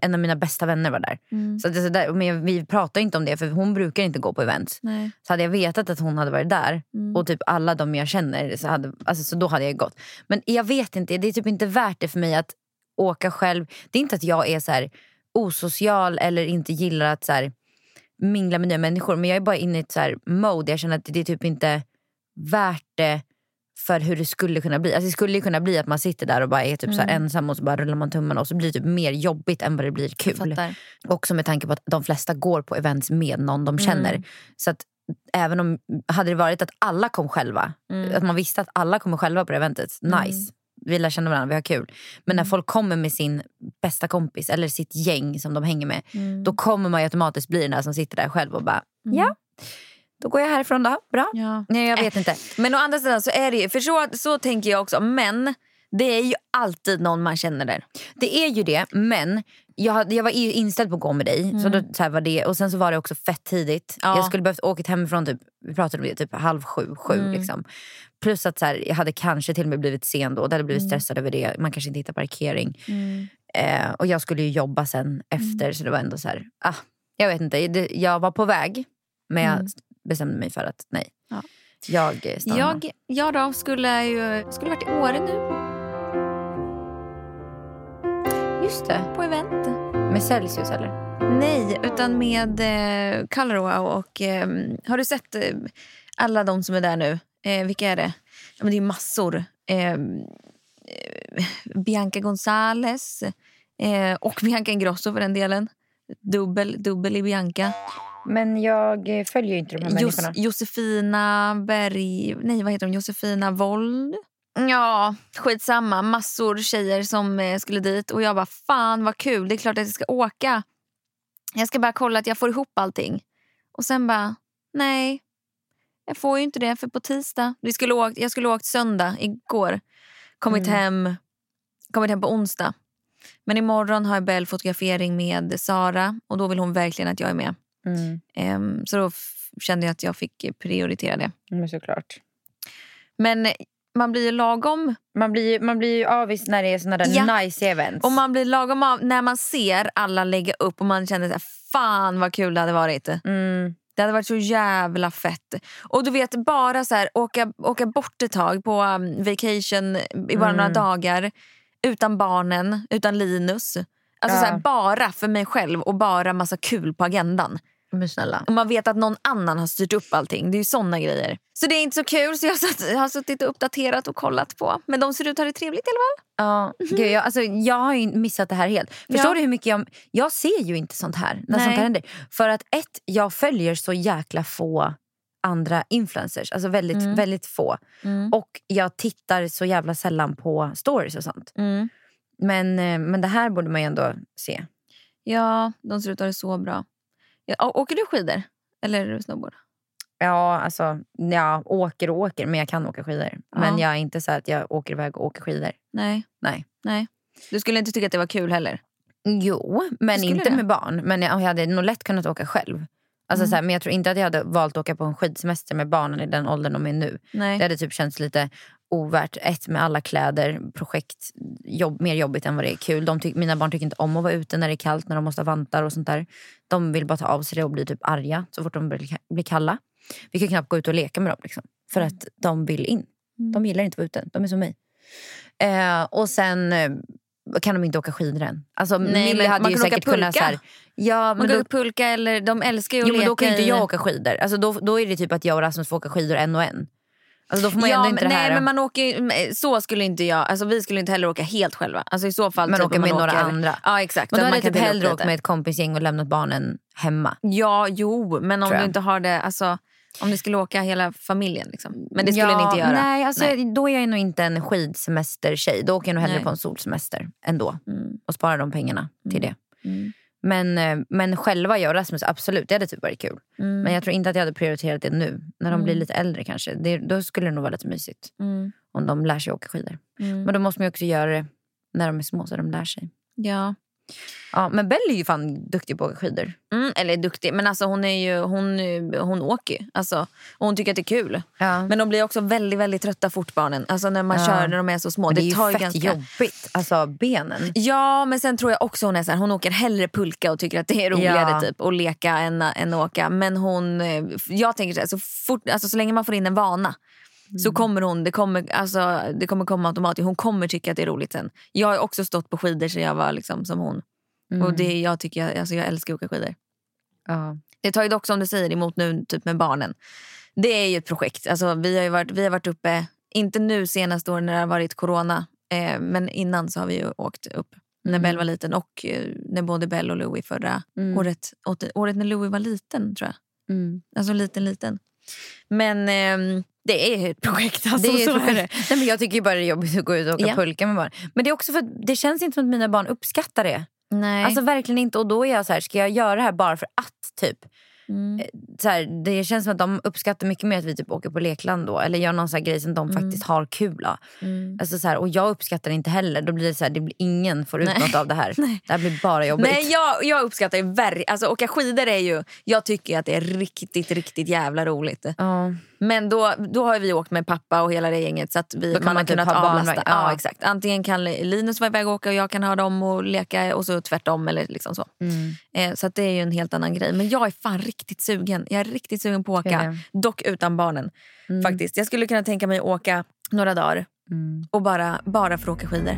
en av mina bästa vänner var där. Så att det, så där men vi pratar inte om det för hon brukar inte gå på events. Nej. Så hade jag vetat att hon hade varit där och typ alla de jag känner så, hade, alltså, så då hade jag gått. Men jag vet inte, det är typ inte värt det för mig att åka själv. Det är inte att jag är så här osocial eller inte gillar att så här, mingla med nya människor. Men jag är bara inne i ett så mode. Jag känner att det är typ inte värt det för hur det skulle kunna bli. Alltså det skulle ju kunna bli att man sitter där och bara är typ så här ensam och så bara rullar man tummarna och så blir det typ mer jobbigt än vad det blir kul. Också med tanke på att de flesta går på events med någon de känner. Mm. Så att även om, hade det varit att alla kom själva, Mm. att man visste att alla kommer själva på det eventet, nice. Vi lär känna varandra, vi har kul. Men när folk kommer med sin bästa kompis eller sitt gäng som de hänger med, Mm. då kommer man automatiskt bli den där som sitter där själv och bara, ja, då går jag härifrån då. Bra. Ja. Nej, jag vet inte. Men å andra sidan så är det ju, för så, så tänker jag också. Men det är ju alltid någon man känner där. Det är ju det, men jag, jag var inställd på att gå med dig. Så då, så var det. Och sen så var det också fett tidigt. Ja. Jag skulle behövt åka hemifrån typ, vi pratade om det, typ halv sju, sju. Liksom. Plus att så här, jag hade kanske till och med blivit sen då. Och hade blivit stressad över det. Man kanske inte hittar parkering. Eh, och jag skulle ju jobba sen efter. Så det var ändå så här, ah, jag vet inte. Det, jag var på väg. Men jag bestämde mig för att nej. Ja. Jag eh, stannar. Jag, jag då skulle ju skulle varit i Åre nu Just det. på event. Med Celsius eller? Nej, utan med eh, Color Wow och eh, har du sett eh, alla de som är där nu? Eh, vilka är det? Ja, men det är massor. Eh, eh, Bianca Gonzales eh, och Bianca Ingrosso för den delen. Dubbel, dubbel i Bianca. Men jag eh, följer ju inte de här Jos, människorna. Josefina Berg... Nej, vad heter hon? Josefina Wold? Ja, skitsamma. Massor tjejer som eh, skulle dit. Och jag bara, fan vad kul. Det är klart att jag ska åka. Jag ska bara kolla att jag får ihop allting. Och sen bara, nej. Jag får ju inte det för på tisdag. Vi skulle åkt, jag skulle åkt söndag igår. Kommit, hem, kommit hem på onsdag. Men imorgon har jag Bell fotografering med Sara. Och då vill hon verkligen att jag är med. Mm. Ehm, så då kände jag att jag fick prioritera det. Men såklart. Men man blir ju lagom Man blir, man blir ju avis när det är såna där Ja. nice events. och man blir lagom av när man ser alla lägga upp och man känner så här, fan vad kul det hade varit. mm. Det hade varit så jävla fett. Och du vet bara så här, åka, åka bort ett tag på um, vacation i bara några dagar utan barnen, utan Linus. Alltså Ja. så här, bara för mig själv och bara massa kul på agendan. Men snälla. Och man vet att någon annan har styrt upp allting. Det är ju såna grejer. Så det är inte så kul så jag har, satt, jag har suttit och uppdaterat och kollat på. Men de ser ut att ha det trevligt i alla fall. Ja, gud, jag, alltså, jag har ju missat det här helt. Förstår Ja. du hur mycket jag... Jag ser ju inte sånt här när Nej. sånt här händer. För att ett, jag följer så jäkla få andra influencers. Alltså väldigt, väldigt få. Och jag tittar så jävla sällan på stories och sånt. Men, eh, men det här borde man ju ändå se. Ja, de ser ut att ha det så bra. Ja, åker du skidor? Eller snowboard? Ja, alltså, ja, åker och åker, men jag kan åka skidor. Men jag är inte så att jag åker iväg och åker skidor. Nej. Nej. Nej. Du skulle inte tycka att det var kul heller? Jo, men inte det? med barn. Men jag, jag hade nog lätt kunnat åka själv. Alltså, Mm. så här, men jag tror inte att jag hade valt att åka på en skidsemester med barnen i den åldern de är nu. Nej. Det hade typ känts lite ovärt. Ett med alla kläder, projekt, jobb, mer jobbigt än vad det är kul. De tyck, mina barn tycker inte om att vara ute när det är kallt, när de måste ha vantar och sånt där. De vill bara ta av sig det och bli typ arga så fort de blir, kalla. Vi kan knappt gå ut och leka med dem. Liksom, för Mm. att de vill in. De gillar inte att vara ute. De är som mig. Eh, och sen eh, kan de inte åka skidor än. Alltså, Nej, Mille hade ju säkert kunnat... Så här, ja, Man men kan då, pulka eller de älskar ju att jo, men leka då kan ju inte jag åka skidor. Alltså, då, då är det typ att jag och Rasmus får åka skidor en och en. Alltså, då får man ja, inte men, nej, men man åker, så skulle inte jag... Alltså, vi skulle inte heller åka helt själva. Alltså, I så fall Men typ åka med några åker, andra. Ja, exakt. men då hade man jag typ hellre åkt med ett kompisgäng och lämnat barnen hemma. Ja, jo, men om du inte har det... Alltså, om ni skulle åka hela familjen. Liksom. Men det skulle ja, ni inte göra. Nej, alltså, då är jag nog inte en skidsemestertjej. Då åker jag nog hellre Nej. på en solsemester ändå. Och sparar de pengarna till det. Mm. Men, eh, men själva jag och Rasmus, absolut. Det hade typ varit kul. Mm. Men jag tror inte att jag hade prioriterat det nu. När de blir lite äldre kanske. Det, då skulle det nog vara lite mysigt. Mm. Om de lär sig åka skidor. Mm. Men då måste man också göra det när de är små så de lär sig. Ja. Ja, men Bell är ju fan duktig på att åka skidor. Mm, eller duktig, men alltså hon, är ju, hon, hon åker ju. Alltså, och hon tycker att det är kul. Ja. Men de blir också väldigt väldigt trötta fort barnen. Alltså när man Ja. kör när de är så små. Men det är det ju tar ju fett ganska... jobbigt. Alltså benen. Ja men sen tror jag också hon är så här, hon åker hellre pulka och tycker att det är roligare Ja. typ att leka än, än att åka. Men hon, eh, jag tänker så här, så, fort, alltså, så länge man får in en vana. Så kommer hon, det kommer, alltså, det kommer komma automatiskt. Hon kommer tycka att det är roligt sen. Jag har också stått på skidor så jag var liksom som hon. Mm. Och det, jag, tycker, alltså, jag älskar att åka skidor. Ja. Det tar ju dock som du säger emot nu typ med barnen. Det är ju ett projekt. Alltså, vi, har varit, vi har varit uppe, inte nu senaste åren när det har varit corona, eh, men innan så har vi ju åkt upp när Mm. Bell var liten och eh, när både Bell och Louis förra Mm. året. Året när Louis var liten tror jag. Mm. Alltså liten liten. Men ehm, det är ett projekt. Alltså, Det är ett är projekt. Nej, men jag tycker bara det är jobbigt att gå ut och åka Ja. pulka med barn. Men det är också för att det känns inte som att mina barn uppskattar det. Nej. Alltså verkligen inte. Och då är jag så här, ska jag göra det här bara för att? typ? Mm. Så här, det känns som att de uppskattar mycket mer att vi typ åker på lekland då. Eller gör någon så grej som de faktiskt har kul av. Mm. Alltså så här, och jag uppskattar det inte heller. Då blir det så här, det blir, ingen får ut Nej. något av det här. Nej. Det här blir bara jobbigt. Nej, jag, jag uppskattar ju verkligen... Alltså, åka skidor är ju... Jag tycker att det är riktigt, riktigt jävla roligt. Ja. Men då, då har vi åkt med pappa och hela det gänget så att vi, Då kan man, man typ kunnat avlasta. Ja. Ja. exakt. Antingen kan Linus vara iväg och åka och jag kan ha dem och leka och så tvärtom. Eller liksom så. Mm. Eh, så att det är ju en helt annan grej. Men jag är fan riktigt sugen. Jag är riktigt sugen på att åka. Dock utan barnen. Mm. faktiskt. Jag skulle kunna tänka mig att åka några dagar Mm. och bara, bara för att åka skidor.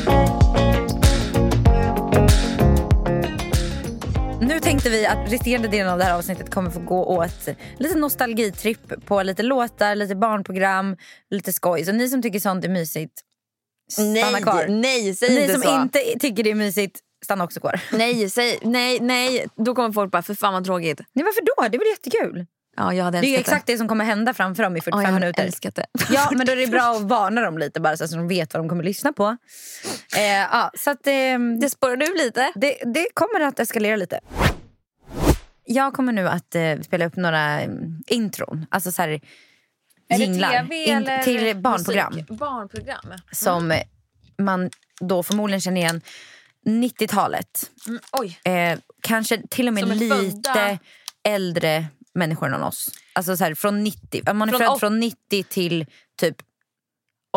Nu tänkte vi att resterande delen av det här avsnittet kommer få gå åt lite nostalgitripp på lite låtar, lite barnprogram, lite skoj. Så ni som tycker sånt är mysigt, stanna kvar. nej, säg Ni inte som så. inte tycker det är mysigt, stanna också kvar. Nej, säg, nej, nej. Då kommer folk bara, för fan vad tråkigt. Nej, varför då? Det är väl jättekul? Ja, jag hade Det är exakt det som kommer hända framför dem i Ja, 45 jag hade minuter. älskat det. Ja, men då är det bra att varna dem lite bara så att de vet vad de kommer lyssna på. Eh, ja, så att, ehm, Det spårade ur lite. det, det kommer att eskalera lite. Jag kommer nu att eh, spela upp några um, intron. Alltså så här, jinglar in, till barnprogram. Musik? Barnprogram. Som eh, man då förmodligen känner igen 90-talet. Mm, oj. Eh, kanske till och med Som lite födda- äldre människor än oss. Alltså så här, från 90. Om man är Från född från 90 till typ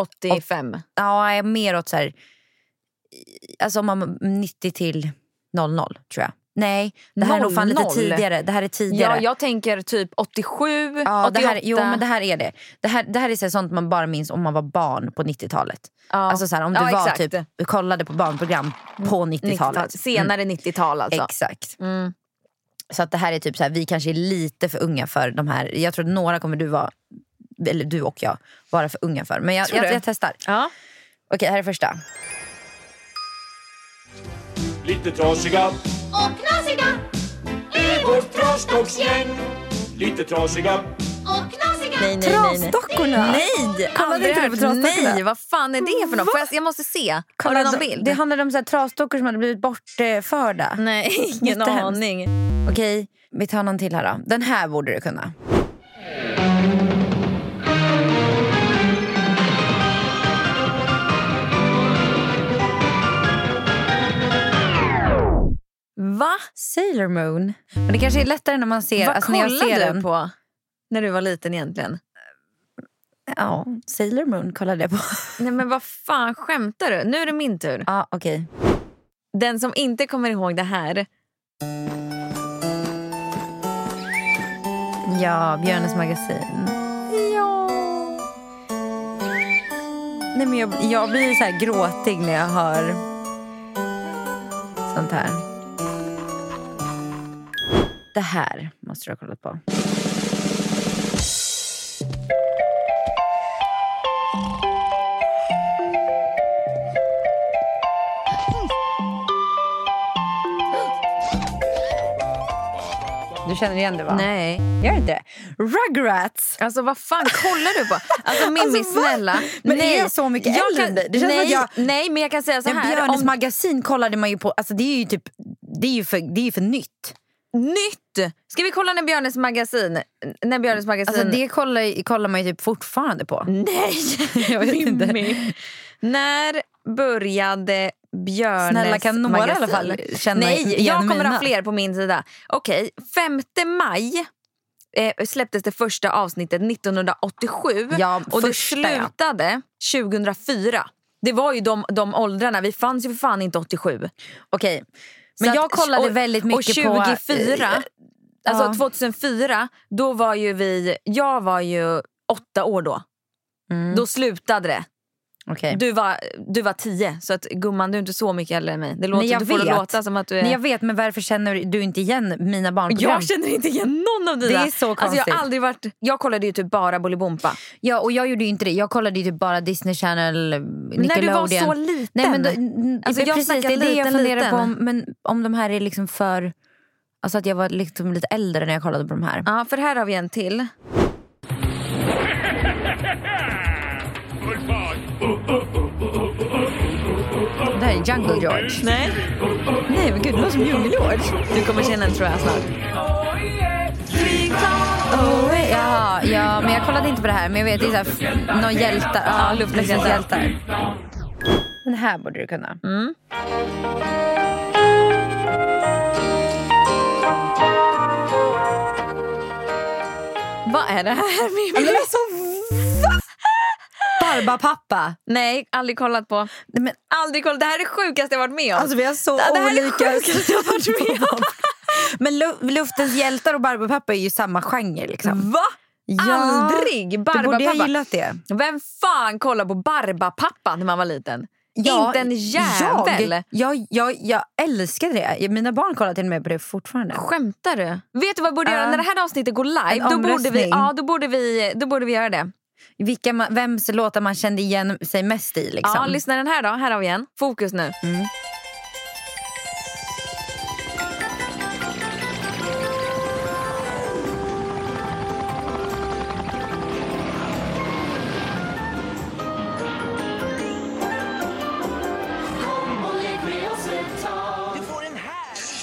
85. Ja, mer åt så här... Alltså man 90 till 00 tror jag. Nej, det här är nog fan lite 00? tidigare. Det här är tidigare. Ja, jag tänker typ 87, Ja, 88. det här, jo men det här är det. Det här, det här är så sånt man bara minns om man var barn på 90-talet. Ja. Alltså så här, om du Ja, var exakt. typ, du kollade på barnprogram på 90-talet. 90-tal. Senare 90-tal alltså. Exakt. Mm. Så att det här är typ så här, vi kanske är lite för unga för de här. Jag tror att några kommer du vara, eller du och jag, vara för unga för. Men jag, jag, du? jag testar. Ja. Okej, här är första. Lite trasiga och knasiga är vårt trasdocksgäng. Lite trasiga och knasiga Nej, nej. Trasdockorna! Nej, Kollade inte på Trasdockorna? Nej, vad fan är det för något? Jag, jag måste se. Har du någon bild? Det handlade om så här, trasdockor som hade blivit bortförda. Nej, ingen aning. Okej, vi tar någon till här då. Den här borde du kunna. Va? Sailor Moon. Men det kanske är lättare när man ser, Vad alltså den. du på när du var liten egentligen? Ja, Sailor Moon kollade jag på. Nej men vad fan skämtar du? Nu är det min tur. ja, okej. Den som inte kommer ihåg det här. Ja, Björnes magasin. Ja. Nej, men jag, jag blir så här gråtig när jag hör sånt här. Det här måste du ha kollat på. Du känner igen det va? Nej. Gör inte det? Rugrats! Alltså vad fan kollar du på? Alltså Mimmi Alltså, snälla. Men nej. är jag så mycket Jag äldre kan? Det känns nej, att jag- nej men jag kan säga så här. Björnes om, magasin kollade man ju på. Alltså det är ju typ det är ju för, det är ju för nytt. nytt! Ska vi kolla när Björnes magasin... När Björnes magasin... Alltså det kollar, kollar man ju typ fortfarande på. Nej! Jag vet inte. Mimmi. När började Björnes Snälla, kan några magasin? i alla fall känna Nej, jag kommer mina? ha fler på min sida. Okej, 5 maj eh, släpptes det första avsnittet 1987 Ja, och det första, ja. slutade 2004. Det var ju de, de åldrarna, vi fanns ju för fan inte 87. Okej. Så Men att- jag kollade och- väldigt mycket och på... 24, eh, alltså ja. 2004, då var ju vi, jag var ju åtta år då. Mm. Då slutade det. Okej. Du var, du var tio, så att gumman du är inte så mycket äldre än mig. Det låter, jag du får vet. låta som att du är... Nej, jag vet, men varför känner du inte igen mina barnprogram? Jag känner inte igen någon av dina. Det är så Alltså jag, konstigt. har aldrig varit, jag kollade ju typ bara Bolibompa. Ja, och jag gjorde ju inte det. Jag kollade ju typ bara Disney Channel, Nickelodeon. När du var så liten. Nej, men då, n- Alltså, jag precis, det är det jag funderar liten. på. Om, men om de här är liksom för... Alltså att jag var liksom lite äldre när jag kollade på de här. Ja, för här har vi en till. Jungle George. Nej. Nej men gud, det låter som Jungle George. Du kommer känna den tror jag snart. Oh, ja, ja, men jag kollade inte på det här. Men jag vet, det är så här, f- någon hjältar. Ja, luftens hjältar. Den här borde du kunna. Vad är det här med mig? Barbapappa. Nej, aldrig kollat på. Men, Aldrig kollat. Det här är det sjukaste jag varit med om. alltså vi har så det här är det olika... sjukaste jag varit med om. men lu- Luftens hjältar och Barbapappa är ju samma genre. Liksom. Va? Ja, Aldrig! Du borde ha Barbapappa. gillat det. Vem fan kollar på Barbapappa när man var liten? inte en jävel. Jag, jag, jag, jag älskade det. Mina barn kollar till och med på det fortfarande. Skämtar du? Vet du vad vi borde Ja. göra? När det här avsnittet går live, då borde, vi, ja, då, borde vi, då borde vi göra det. Vilka man, vems låtar man kände igen sig mest i. Liksom. Ja, lyssna den här då. Här har vi en. Fokus nu.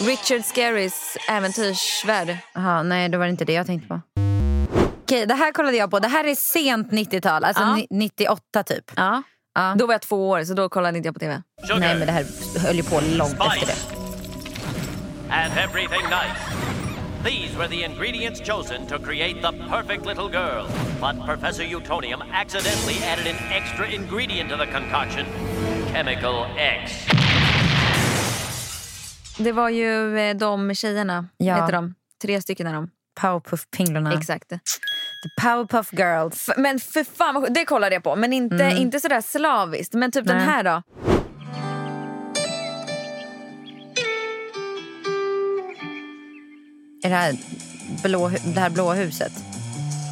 Richard Scarys äventyrsvärld. Aha, nej, det var inte det jag tänkte på. Okej, det här kollade jag på. Det här är sent 90-tal, alltså Ja. ni- 98 typ. Ja. Ja. Då var jag två år, så då kollade inte jag på TV. Nej, men det här höll ju på långt efter det. and everything nice. These were the ingredients chosen to create the perfect little girl. But Professor Utonium accidentally added an extra ingredient to the concoction Chemical X. Det var ju eh, de tjejerna, Ja. heter de. Tre stycken är de. Powerpuff-pinglorna. Exakt. Powerpuff Girls. Men för fan, det kollade jag på. Men inte, inte sådär slaviskt. Men typ den Nej. här då. Är det här, blå, det här blå huset?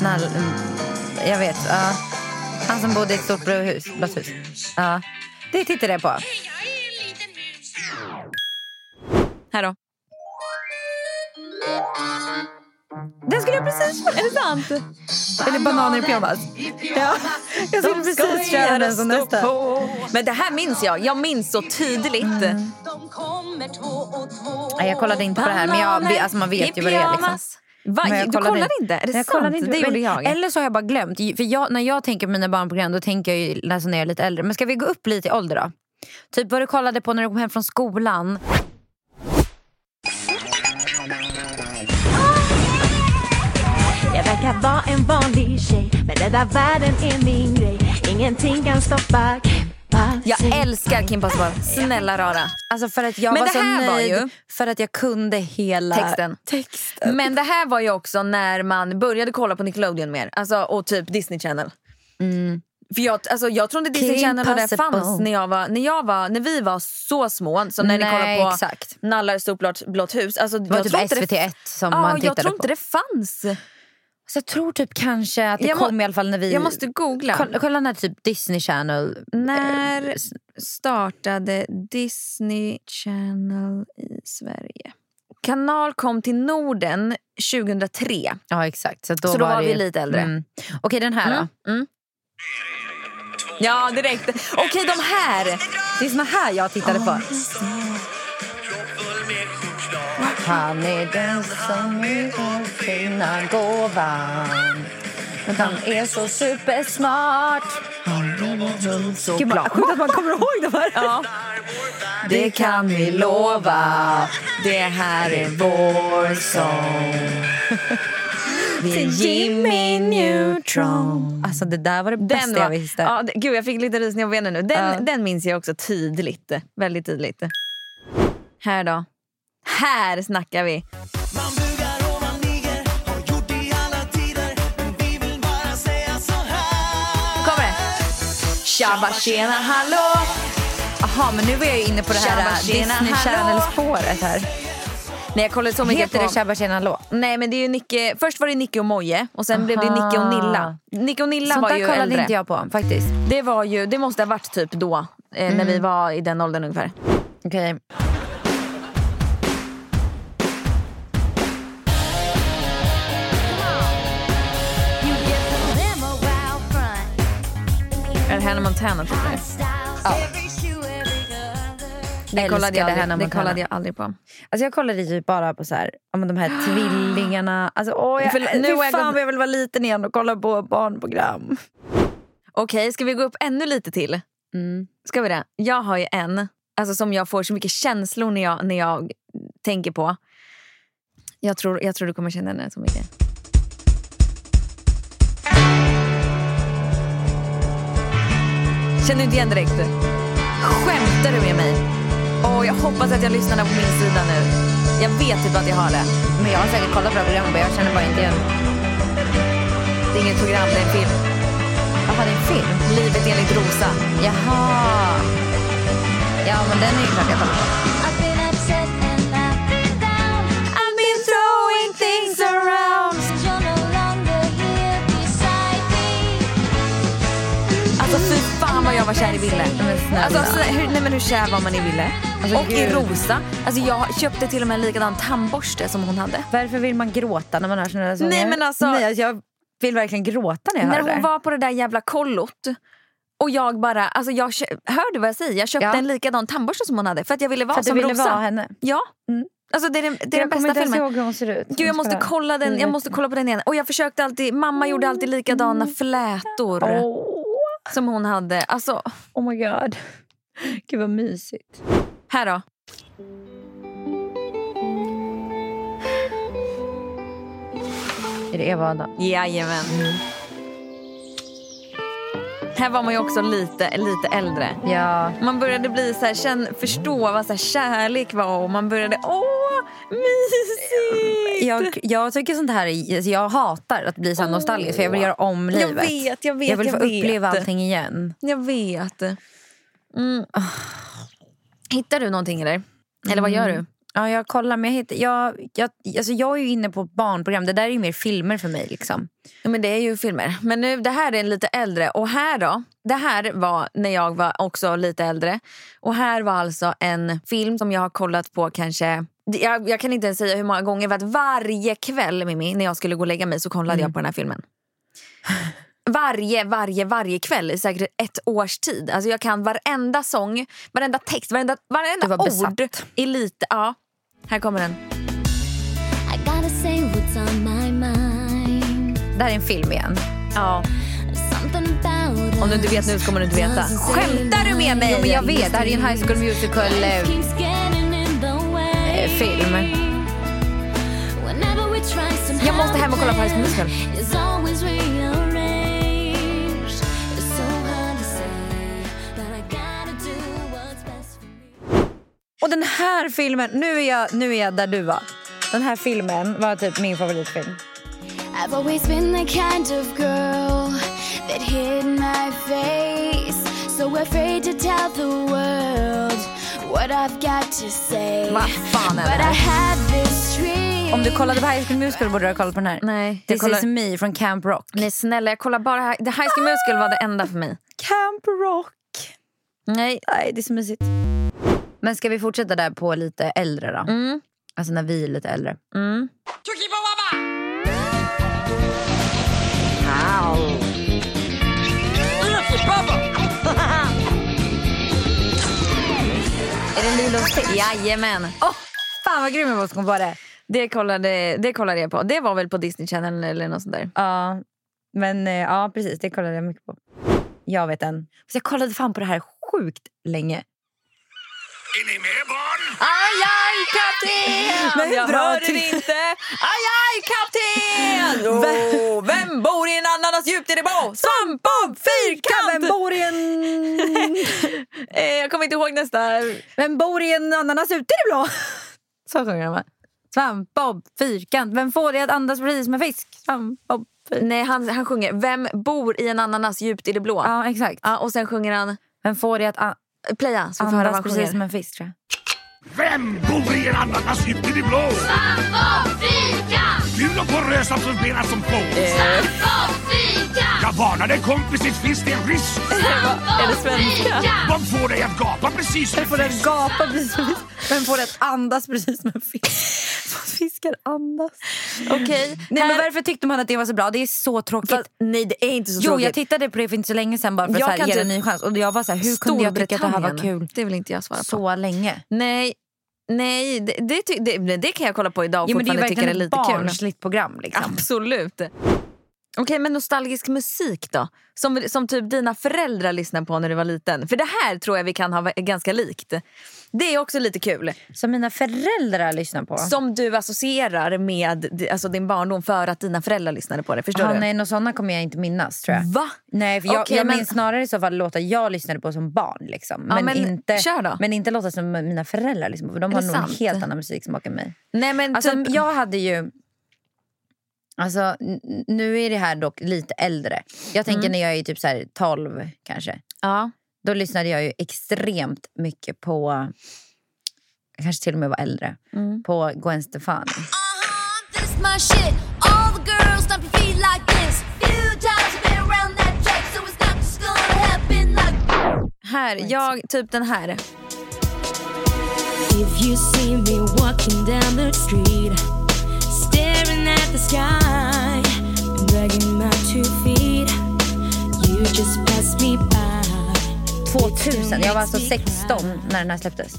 Nall, mm, jag vet. Ja. Han som bodde i ett stort blå hus, blått hus. Ja. Det tittade jag på. Här då. Den skulle jag precis Är det sant? Eller bananer i pyjamas. Ja, jag skulle precis köra den som nästa. Men det här minns jag. Jag minns så tydligt. Nej, jag kollade inte på det här, men jag, alltså man vet ju vad det är. Liksom. Va? Men jag du kollade inte? Är det jag sant? kollade inte. Det gjorde jag. Eller så har jag bara glömt. För jag, när jag tänker på mina barnprogram då tänker jag ju alltså när jag är lite äldre. Men ska vi gå upp lite i ålder då? Typ vad du kollade på när du kom hem från skolan. Jag verkar vara en vanlig tjej Men rädda världen är min grej Ingenting kan stoppa Jag älskar Kim Possible. Snälla rara. Alltså för att jag Men var så var nöjd ju- för att jag kunde hela Texten. texten. Men det här var ju också när man började kolla på Nickelodeon mer. Alltså, och typ Disney Channel. För jag, alltså, jag tror inte Disney Kim Channel och det fanns när, jag var, när, jag var, när vi var så små. Som när ni Nej, kollade på exakt. Nallar stort blått, blått hus. Alltså, Det var jag typ tror inte det- SVT1 som Ja, man jag tittade tror på. inte det fanns. Så jag tror typ kanske att det Jag må- kom i alla fall när vi... Jag måste googla. Kolla, kolla när typ Disney Channel... När startade Disney Channel i Sverige? Kanal kom till Norden 2003. Ja exakt. Så då, Så då var, var det vi lite äldre. Mm. Okej den här då. Mm. Ja, direkt. Okej, de här. Det är såna här jag tittade på. Han är den som är fina gåvan han är så supersmart Gud, vad sjukt att man kommer ihåg de här. Ja. Det kan vi lova. Det här är vår sång. till Jimmy Neutron. Alltså det där var det bästa Den jag var, visste. ja, det- gud, jag fick lite rysningar på benen nu. Den, Ja. den minns jag också tydligt. Väldigt tydligt. Här då. Här snackar vi. Kommer det? Tjabba tjena hallå! Jaha, men nu var jag ju inne på det här tjena, Disney. Channel-spåret här. Nej jag kollade så mycket Heter på... det Tjabba tjena hallå? Nej men det är ju Nicke, först var det Nicke och Moje och sen blev det Aha. Nicke och Nilla. Nicke och Nilla Sånt var där ju kollade äldre. inte jag på faktiskt. Det, var ju, det måste ha varit typ då, eh, när vi var i den åldern ungefär. Okej. Är det Hannah Montana typ? Ja. Det kollade, jag aldrig, det kollade jag aldrig på. Alltså jag kollade typ bara på så här, de här tvillingarna. Alltså, åh, jag, För- nu fy har jag fan gått- jag vill vara liten igen och kolla på barnprogram. Okej, ska vi gå upp ännu lite till? Mm. Ska vi det? Jag har ju en alltså, som jag får så mycket känslor när jag, när jag tänker på. Jag tror, jag tror du kommer känna den så mycket. Känner inte igen direkt? Skämtar du med mig? Åh, jag hoppas att jag lyssnar på min sida nu. Jag vet typ att jag har det. Men jag har säkert kollat på det här programmet men jag känner bara inte igen. Det är inget program, det är en film. Jaha, det är en film? Livet enligt Rosa. Jaha. Ja, men den är ju klart jag kollar på. Var kär i Ville. Alltså, så, hur, nej men hur kär var man i Ville? Alltså, och i gud. Rosa. Alltså jag köpte till och med en likadan tandborste som hon hade. Varför vill man gråta när man hör såna där sånger? Nej, men alltså- Nej, alltså jag vill verkligen gråta när jag När hör hon det. var på det där jävla kollot. Och jag bara, alltså jag kö- hörde vad jag säger? Jag köpte Ja. en likadan tandborste som hon hade för att jag ville vara För att du som ville Rosa. vara henne. Ja. Mm. Alltså det är den, det är den jag kommer bästa inte ens filmen. ihåg hur hon ser ut. Gud, jag måste kolla den. Jag måste kolla på den igen. Och jag försökte alltid, mamma gjorde alltid likadana flätor Åh, som hon hade. Alltså, oh my god. Gud vad mysigt. här då. Är det Eva och Adam? Jajamän. Här var man ju också lite, lite äldre. Ja. Man började bli så här, känn, förstå vad så här, kärlek var och man började, åh, mysigt! Jag, jag tycker sånt här, är- alltså jag hatar att bli så här nostalgisk för jag vill göra om livet. Jag vet, jag vet, jag vill jag få vet. uppleva allting igen. Jag vet. Mm. Hittar du någonting eller? Eller vad gör du? Ja, jag kollar men jag, hittar, jag, jag, alltså jag är ju inne på barnprogram. Det där är ju mer filmer för mig. liksom. Ja, men det är ju filmer. Men nu, det här är en lite äldre. Och här då? Det här var när jag var också lite äldre. Och här var alltså en film som jag har kollat på kanske... Jag, jag kan inte ens säga hur många gånger. För att varje kväll Mimmi, när jag skulle gå och lägga mig så kollade jag på den här filmen. Varje, varje, varje kväll i säkert ett års tid. Alltså jag kan varenda sång, varenda text, varenda, varenda besatt. ord. I lite, ja. Här kommer den. Det här är en film igen. Ja. Om du inte vet nu så kommer du inte veta. Skämtar du med mig? Jo, men jag vet. Det här är en High School Musical eh, eh, film. Jag måste hem och kolla på High School Musical. Och den här filmen, nu är, jag, nu är jag där du var. Den här filmen var typ min favoritfilm. I've always been the kind of girl that hid my face. So afraid to tell the world what I've got to say. Vad fan är det But I här? had this dream. Om du kollade på High School Musical borde du ha kollat på den här. Nej. This kollar, is me från Camp Rock. nej snälla, jag kollar bara High- The High School Musical var det enda för mig. Camp Rock. Nej. Nej, det är så mysigt. Men ska vi fortsätta där på lite äldre då? Mm. Alltså när vi är lite äldre. Mm. Är det Lilo Stitch? Jajamän. Åh, fan vad grym jag var som kom på det. Det kollade, det kollade jag på. Det var väl på Disney Channel eller något sånt där. Ja, men eh, ja precis. Det kollade jag mycket på. Jag vet en. Så jag kollade fan på det här sjukt länge. Är ni med barn? Aj, aj, kapten! Men jag hörde ty- det inte. Aj, aj, kapten! Oh, vem bor i en ananas djupt i det blå? Svamp och fyrkant! Vem bor i en... Eh, jag kommer inte ihåg nästa. Vem bor i en ananas ute i det blå? Så sjunger de va? Svampbob, fyrkant. Vem får dig att andas precis som en fisk? Svampbob, fyrkant. Nej, han, han sjunger Vem bor i en ananas djupt i det blå? Ja, exakt. Ja, och sen sjunger han Vem får dig att Playa så vi får höra vad precis som en fisk tror jag. Vem bor i en ananas djupt i det blå? Och porös absorberad som på. Jag varnar dig kompis, det finns det en risk. Är det svenska? Vad får dig att gapa precis som Vem en får dig att gapa precis som en fisk? Vem får dig att andas precis som en fisk? Fiskar andas. Okej. Nej, men här- varför tyckte man att det var så bra? Det är så tråkigt. Fast, nej, det är inte så Jo, tråkigt. jag tittade på det för inte så länge sedan bara för att Jag så här, kan ge det en typ- ny chans. Och jag var så här, hur kunde jag tycka att det här var kul Det vill inte jag svara på. så länge? Nej, nej det, det, det, det kan jag kolla på idag och det är fortfarande tycka det är lite kul. barnsligt program. Liksom. Absolut. Okej, men nostalgisk musik då? Som, som typ dina föräldrar lyssnade på när du var liten. För det här tror jag vi kan ha ganska likt. Det är också lite kul. Som mina föräldrar lyssnar på. Som du associerar med alltså din barndom för att dina föräldrar lyssnade på det. Förstår Aha, du? nej, något sådana kommer jag inte minnas tror jag. Va? Nej, för jag, Okej, jag men- minns snarare i så fall låtar jag lyssnade på som barn. Liksom. Ja, Men, men inte, kör då. men inte låtar som mina föräldrar lyssnar på. För de har nog en helt annan musiksmak än mig. Nej, men Alltså, typ, Jag hade ju... Alltså, nu är det här dock lite äldre. Jag tänker Mm. när jag är typ så här 12 kanske. ja. Då lyssnade jag ju extremt mycket på... Jag kanske till och med var äldre. Mm. På Gwen Stefani. Gonna happen like. Här, jag, typ den här. If you see me walking down the street, staring at the sky, dragging my two feet, you just pass me by. 2000. Jag var alltså 16 när den här släpptes.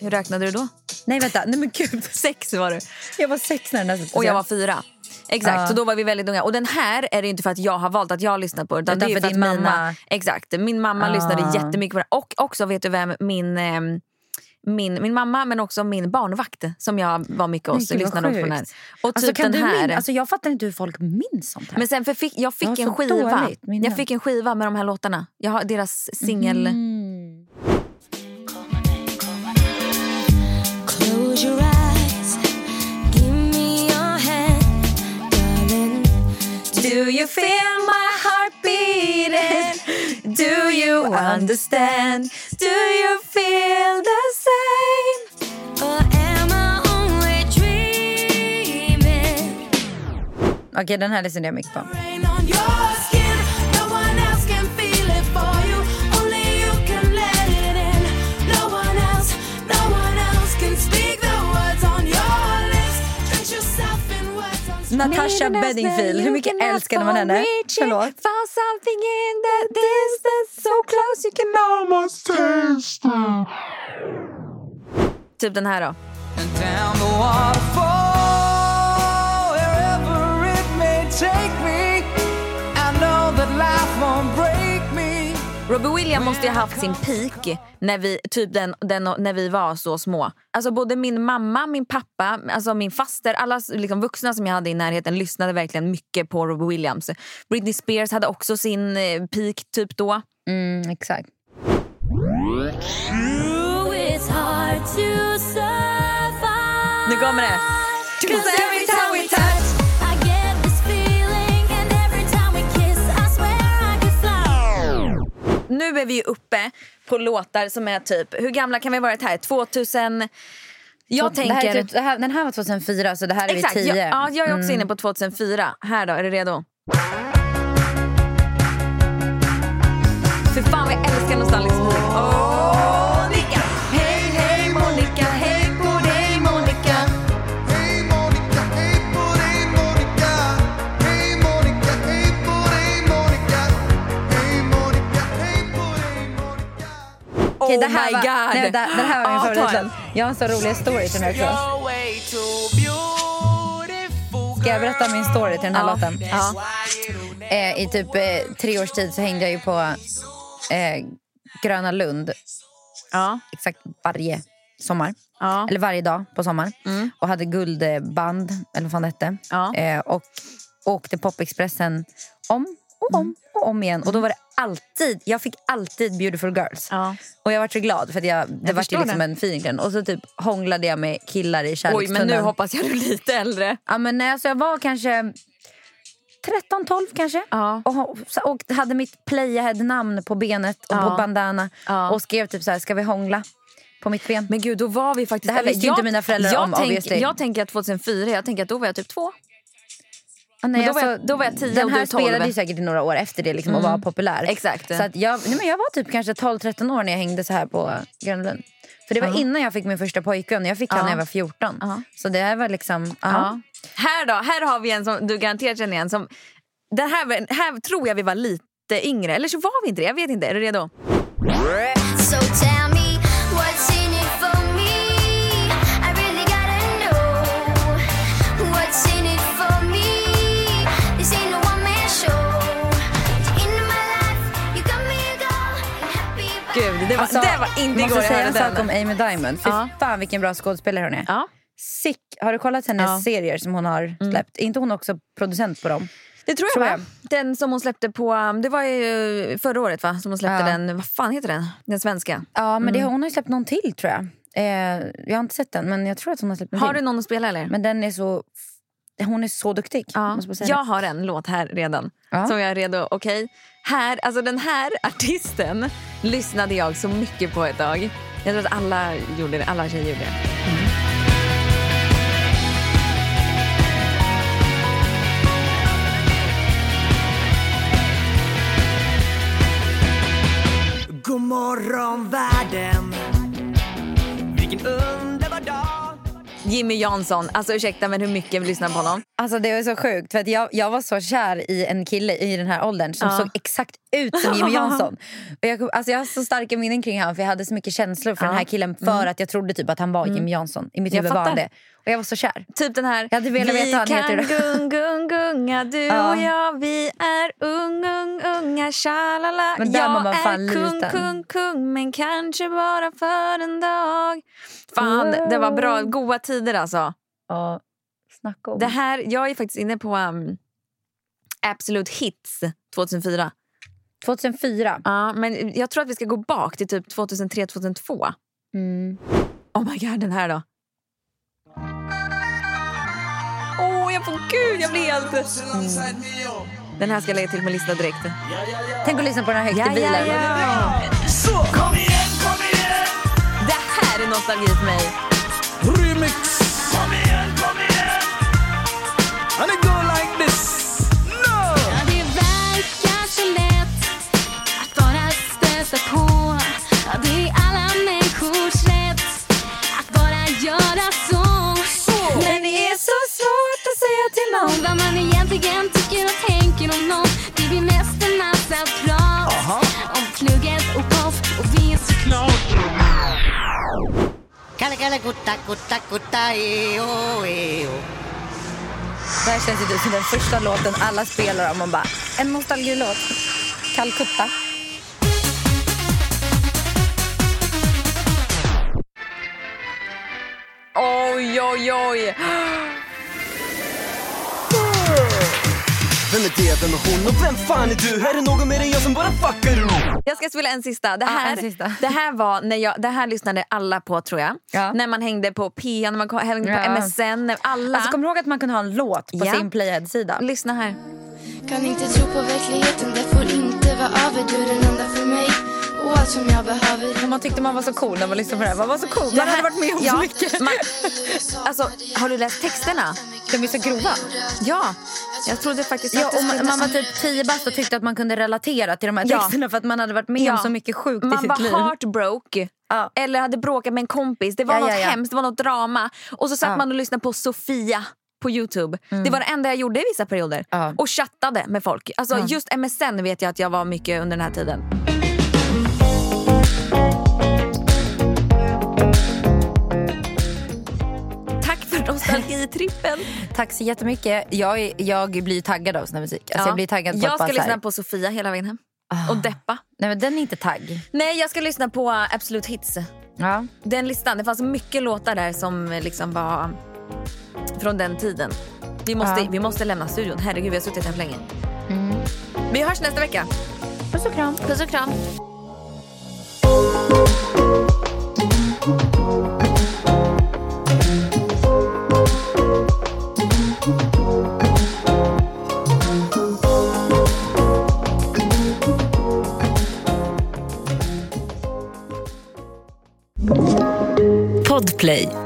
Hur räknade du då? Nej vänta, nej men gud. Sex var du. Jag var sex när den här släpptes. Och jag var fyra. Exakt, Ja. så då var vi väldigt unga. Och den här är det inte för att jag har valt att jag har lyssnat på det. Utan Utan det är för för din att mina, mamma- Exakt, min mamma Ah. lyssnade jättemycket på det. Och också vet du vem min... ehm, min, min mamma men också min barnvakt som jag var mycket hos Nej, lyssnade på den här. Och typ Alltså, kan den du här. min- alltså, jag fattar inte hur folk minns sånt här. men sen för fick, jag fick Jag en skiva. dåligt. Jag fick en skiva med de här låtarna. Jag har deras singel. Mm. Do you feel my you understand? Do you feel the same? Or am I only dreaming? Okej, den här lyssnade jag mycket på. Natasha Bedingfield. Hur mycket älskade man henne? Förlåt. Found something in the distance so close you can almost taste Typ den här då. down the waterfall, wherever it may take me. I know that life won't break. Robbie Williams måste ju ha haft sin peak när vi, typ den, den, när vi var så små. Alltså både min mamma, min pappa, alltså min faster, alla liksom vuxna som jag hade i närheten lyssnade verkligen mycket på Robbie Williams. Britney Spears hade också sin eh, peak typ då. Mm, exakt. Nu kommer det. Nu är vi uppe på låtar som är typ, hur gamla kan vi ha varit här? 2000... Jag här tänker... är typ, här, den här var 2004 så det här är Exakt, vi 10. jag, ja, jag är också Mm. inne på 2004. Här då, är du redo? För fan jag älskar nostalgisk musik. Åh, Okej, Oh det här my var, God. Nej, det, det här var min Ja, favoritlåt. Jag har en så rolig story till den här också. Ska jag berätta min story till den här Ja. låten? Ja. Eh, I typ eh, tre års tid så hängde jag ju på eh, Gröna Lund Ja. exakt varje sommar. Eller varje dag på sommaren. Och hade guldband, eller vad fan det hette. Eh, och åkte Popexpressen om och om och om igen. Och då var det alltid, jag fick alltid Beautiful Girls. Och jag var så glad för att jag, det Jag var ju liksom det. en feeling. den. Och så typ hånglade jag med killar i Oj, kärlekstunneln. men nu hoppas jag du är lite äldre. Ja, men nej, alltså jag var kanske 13-12 kanske. Och, och hade mitt Playahead-namn på benet och Ja. på bandana. Och skrev typ så här, ska vi hångla? På mitt ben. Men gud, då var vi faktiskt... Det här visste ju jag- inte mina föräldrar jag om tänk, obviously. Jag tänker att 2004, jag tänker att då var jag typ två. Ah, nej, Men då var alltså, jag- då var jag 10 Den och du här 12. spelade ju säkert i några år efter det liksom, och Mm. var populär. Exakt. Så att jag, nej, men jag var typ kanske 12-13 år när jag hängde så här på Gröna Lund. För det var Ja. innan jag fick min första pojkvän. Jag fick han Ja. när jag var 14. Så det här var liksom... Här då, här har vi en som du garanterat känner igen. Som, den här, var- här tror jag vi var lite yngre, eller så var vi inte det. Jag vet inte. Är du redo? So det var, Alltså, det var inte måste igår jag säga en sak den. om Amy Diamond. Fy Ja. fan vilken bra skådespelare hon är. Ja. Sick. Har du kollat hennes Ja. Mm. serier som hon har släppt? Är inte hon också producent på dem? Det tror jag, Tror jag. Den som hon släppte på, um, det var ju förra året va? Som hon släppte Ja. den, vad fan heter den? Den svenska. Ja, men det, Mm. hon har ju släppt någon till tror jag. Eh, jag har inte sett den, men jag tror att hon har släppt någon Har till. du någon att spela eller? Men den är så... Hon är så duktig. Ja. måste jag säga Jag det. har en låt här redan. Ja. Som jag är redo. Okej. Här, alltså den här artisten lyssnade jag så mycket på ett tag. Jag tror att alla gjorde det. Alla tjejer gjorde det. God morgon världen Vilken underbar dag Jimmy Jansson. Alltså ursäkta men hur mycket vi lyssnar på honom. Alltså det var så sjukt för att jag, jag var så kär i en kille i den här åldern som Ja. såg exakt ut som Jimmy Jansson. Och jag, alltså jag har så starka minnen kring honom för jag hade så mycket känslor för Ja. den här killen för Mm. att jag trodde typ att han var Jimmy Jansson. I mitt huvud var han det. Och jag var så kär. Typ den här... Jag hade velat vi veta vad han kan heter. gung, gung, gunga du Ja. och jag. Vi är ung, ung, unga, tjalala. Men där jag man är kung, liten. kung, kung, men kanske bara för en dag. Fan, det var bra. Goa tider alltså. Ja, snacka om. Det här, jag är faktiskt inne på um, Absolute Hits 2004. 2004? Ja, men jag tror att vi ska gå bak till typ 2003-2002. Mm. Oh my god, den här då. Jag får gud, jag blir helt... Mm. Den här ska jag lägga till på listan direkt. Tänk att lyssna på den här högt Ja, i bilen. ja, ja. Så, kom igen, kom igen Det här är nostalgi för mig. Remix Kom igen, kom igen någon vad man egentligen tycker och tänker om någon. Det blir mest en massa prat om plugget och poff och vi såklart. Kalle, kalle, kutta, kutta, kutta, eo, eo. Det här känns ju typ som den första låten alla spelar om. Man bara, en nostalgilåt. Calcutta. Oj, oj, oj. Vem är det, vem är hon och vem fan är du? Är det någon mer än jag som bara fuckar ur? Jag ska spela en sista. Det Ja, här, en sista. Det här, var när jag, det här lyssnade alla på tror jag. Ja. När man hängde på P, när man hängde på Ja. MSN. när Alla. Alltså, kommer du ihåg att man kunde ha en låt på Ja. sin Playhead-sida? Lyssna här. Kan inte tro på verkligheten, det får inte vara över. Du är den enda för mig och allt som jag behöver. Man tyckte man var så cool när man lyssnade på det här. Man var så cool. Man hade varit med om ja, så mycket. Man, alltså, har du läst texterna? De är så grova. Ja. Jag trodde faktiskt Ja, och man, man var typ 10 bast och tyckte att man kunde relatera till de här Ja. texterna för att man hade varit med om Ja. så mycket sjukt i Man sitt var liv. heartbroke. Ja. Eller hade bråkat med en kompis. Det var Ja, något ja, ja. hemskt, det var något drama. Och så satt Ja. man och lyssnade på Sofia på Youtube. Det var det enda jag gjorde i vissa perioder. Ja. Och chattade med folk. Alltså, Ja. Just MSN vet jag att jag var mycket under den här tiden. Nostalgitrippen. Tack så jättemycket. Jag, jag blir taggad av sån här musik. Alltså Ja. Jag blir taggad på jag ska här- lyssna på Sofia hela vägen hem. Och deppa. Nej men den är inte tagg. Nej, jag ska lyssna på Absolute Hits. Ja. Den listan, det fanns mycket låtar där som liksom var från den tiden. Vi måste, Ja. vi måste lämna studion. Herregud, vi har suttit här för länge. Vi hörs nästa vecka. Puss och kram. Puss och kram. Podplay.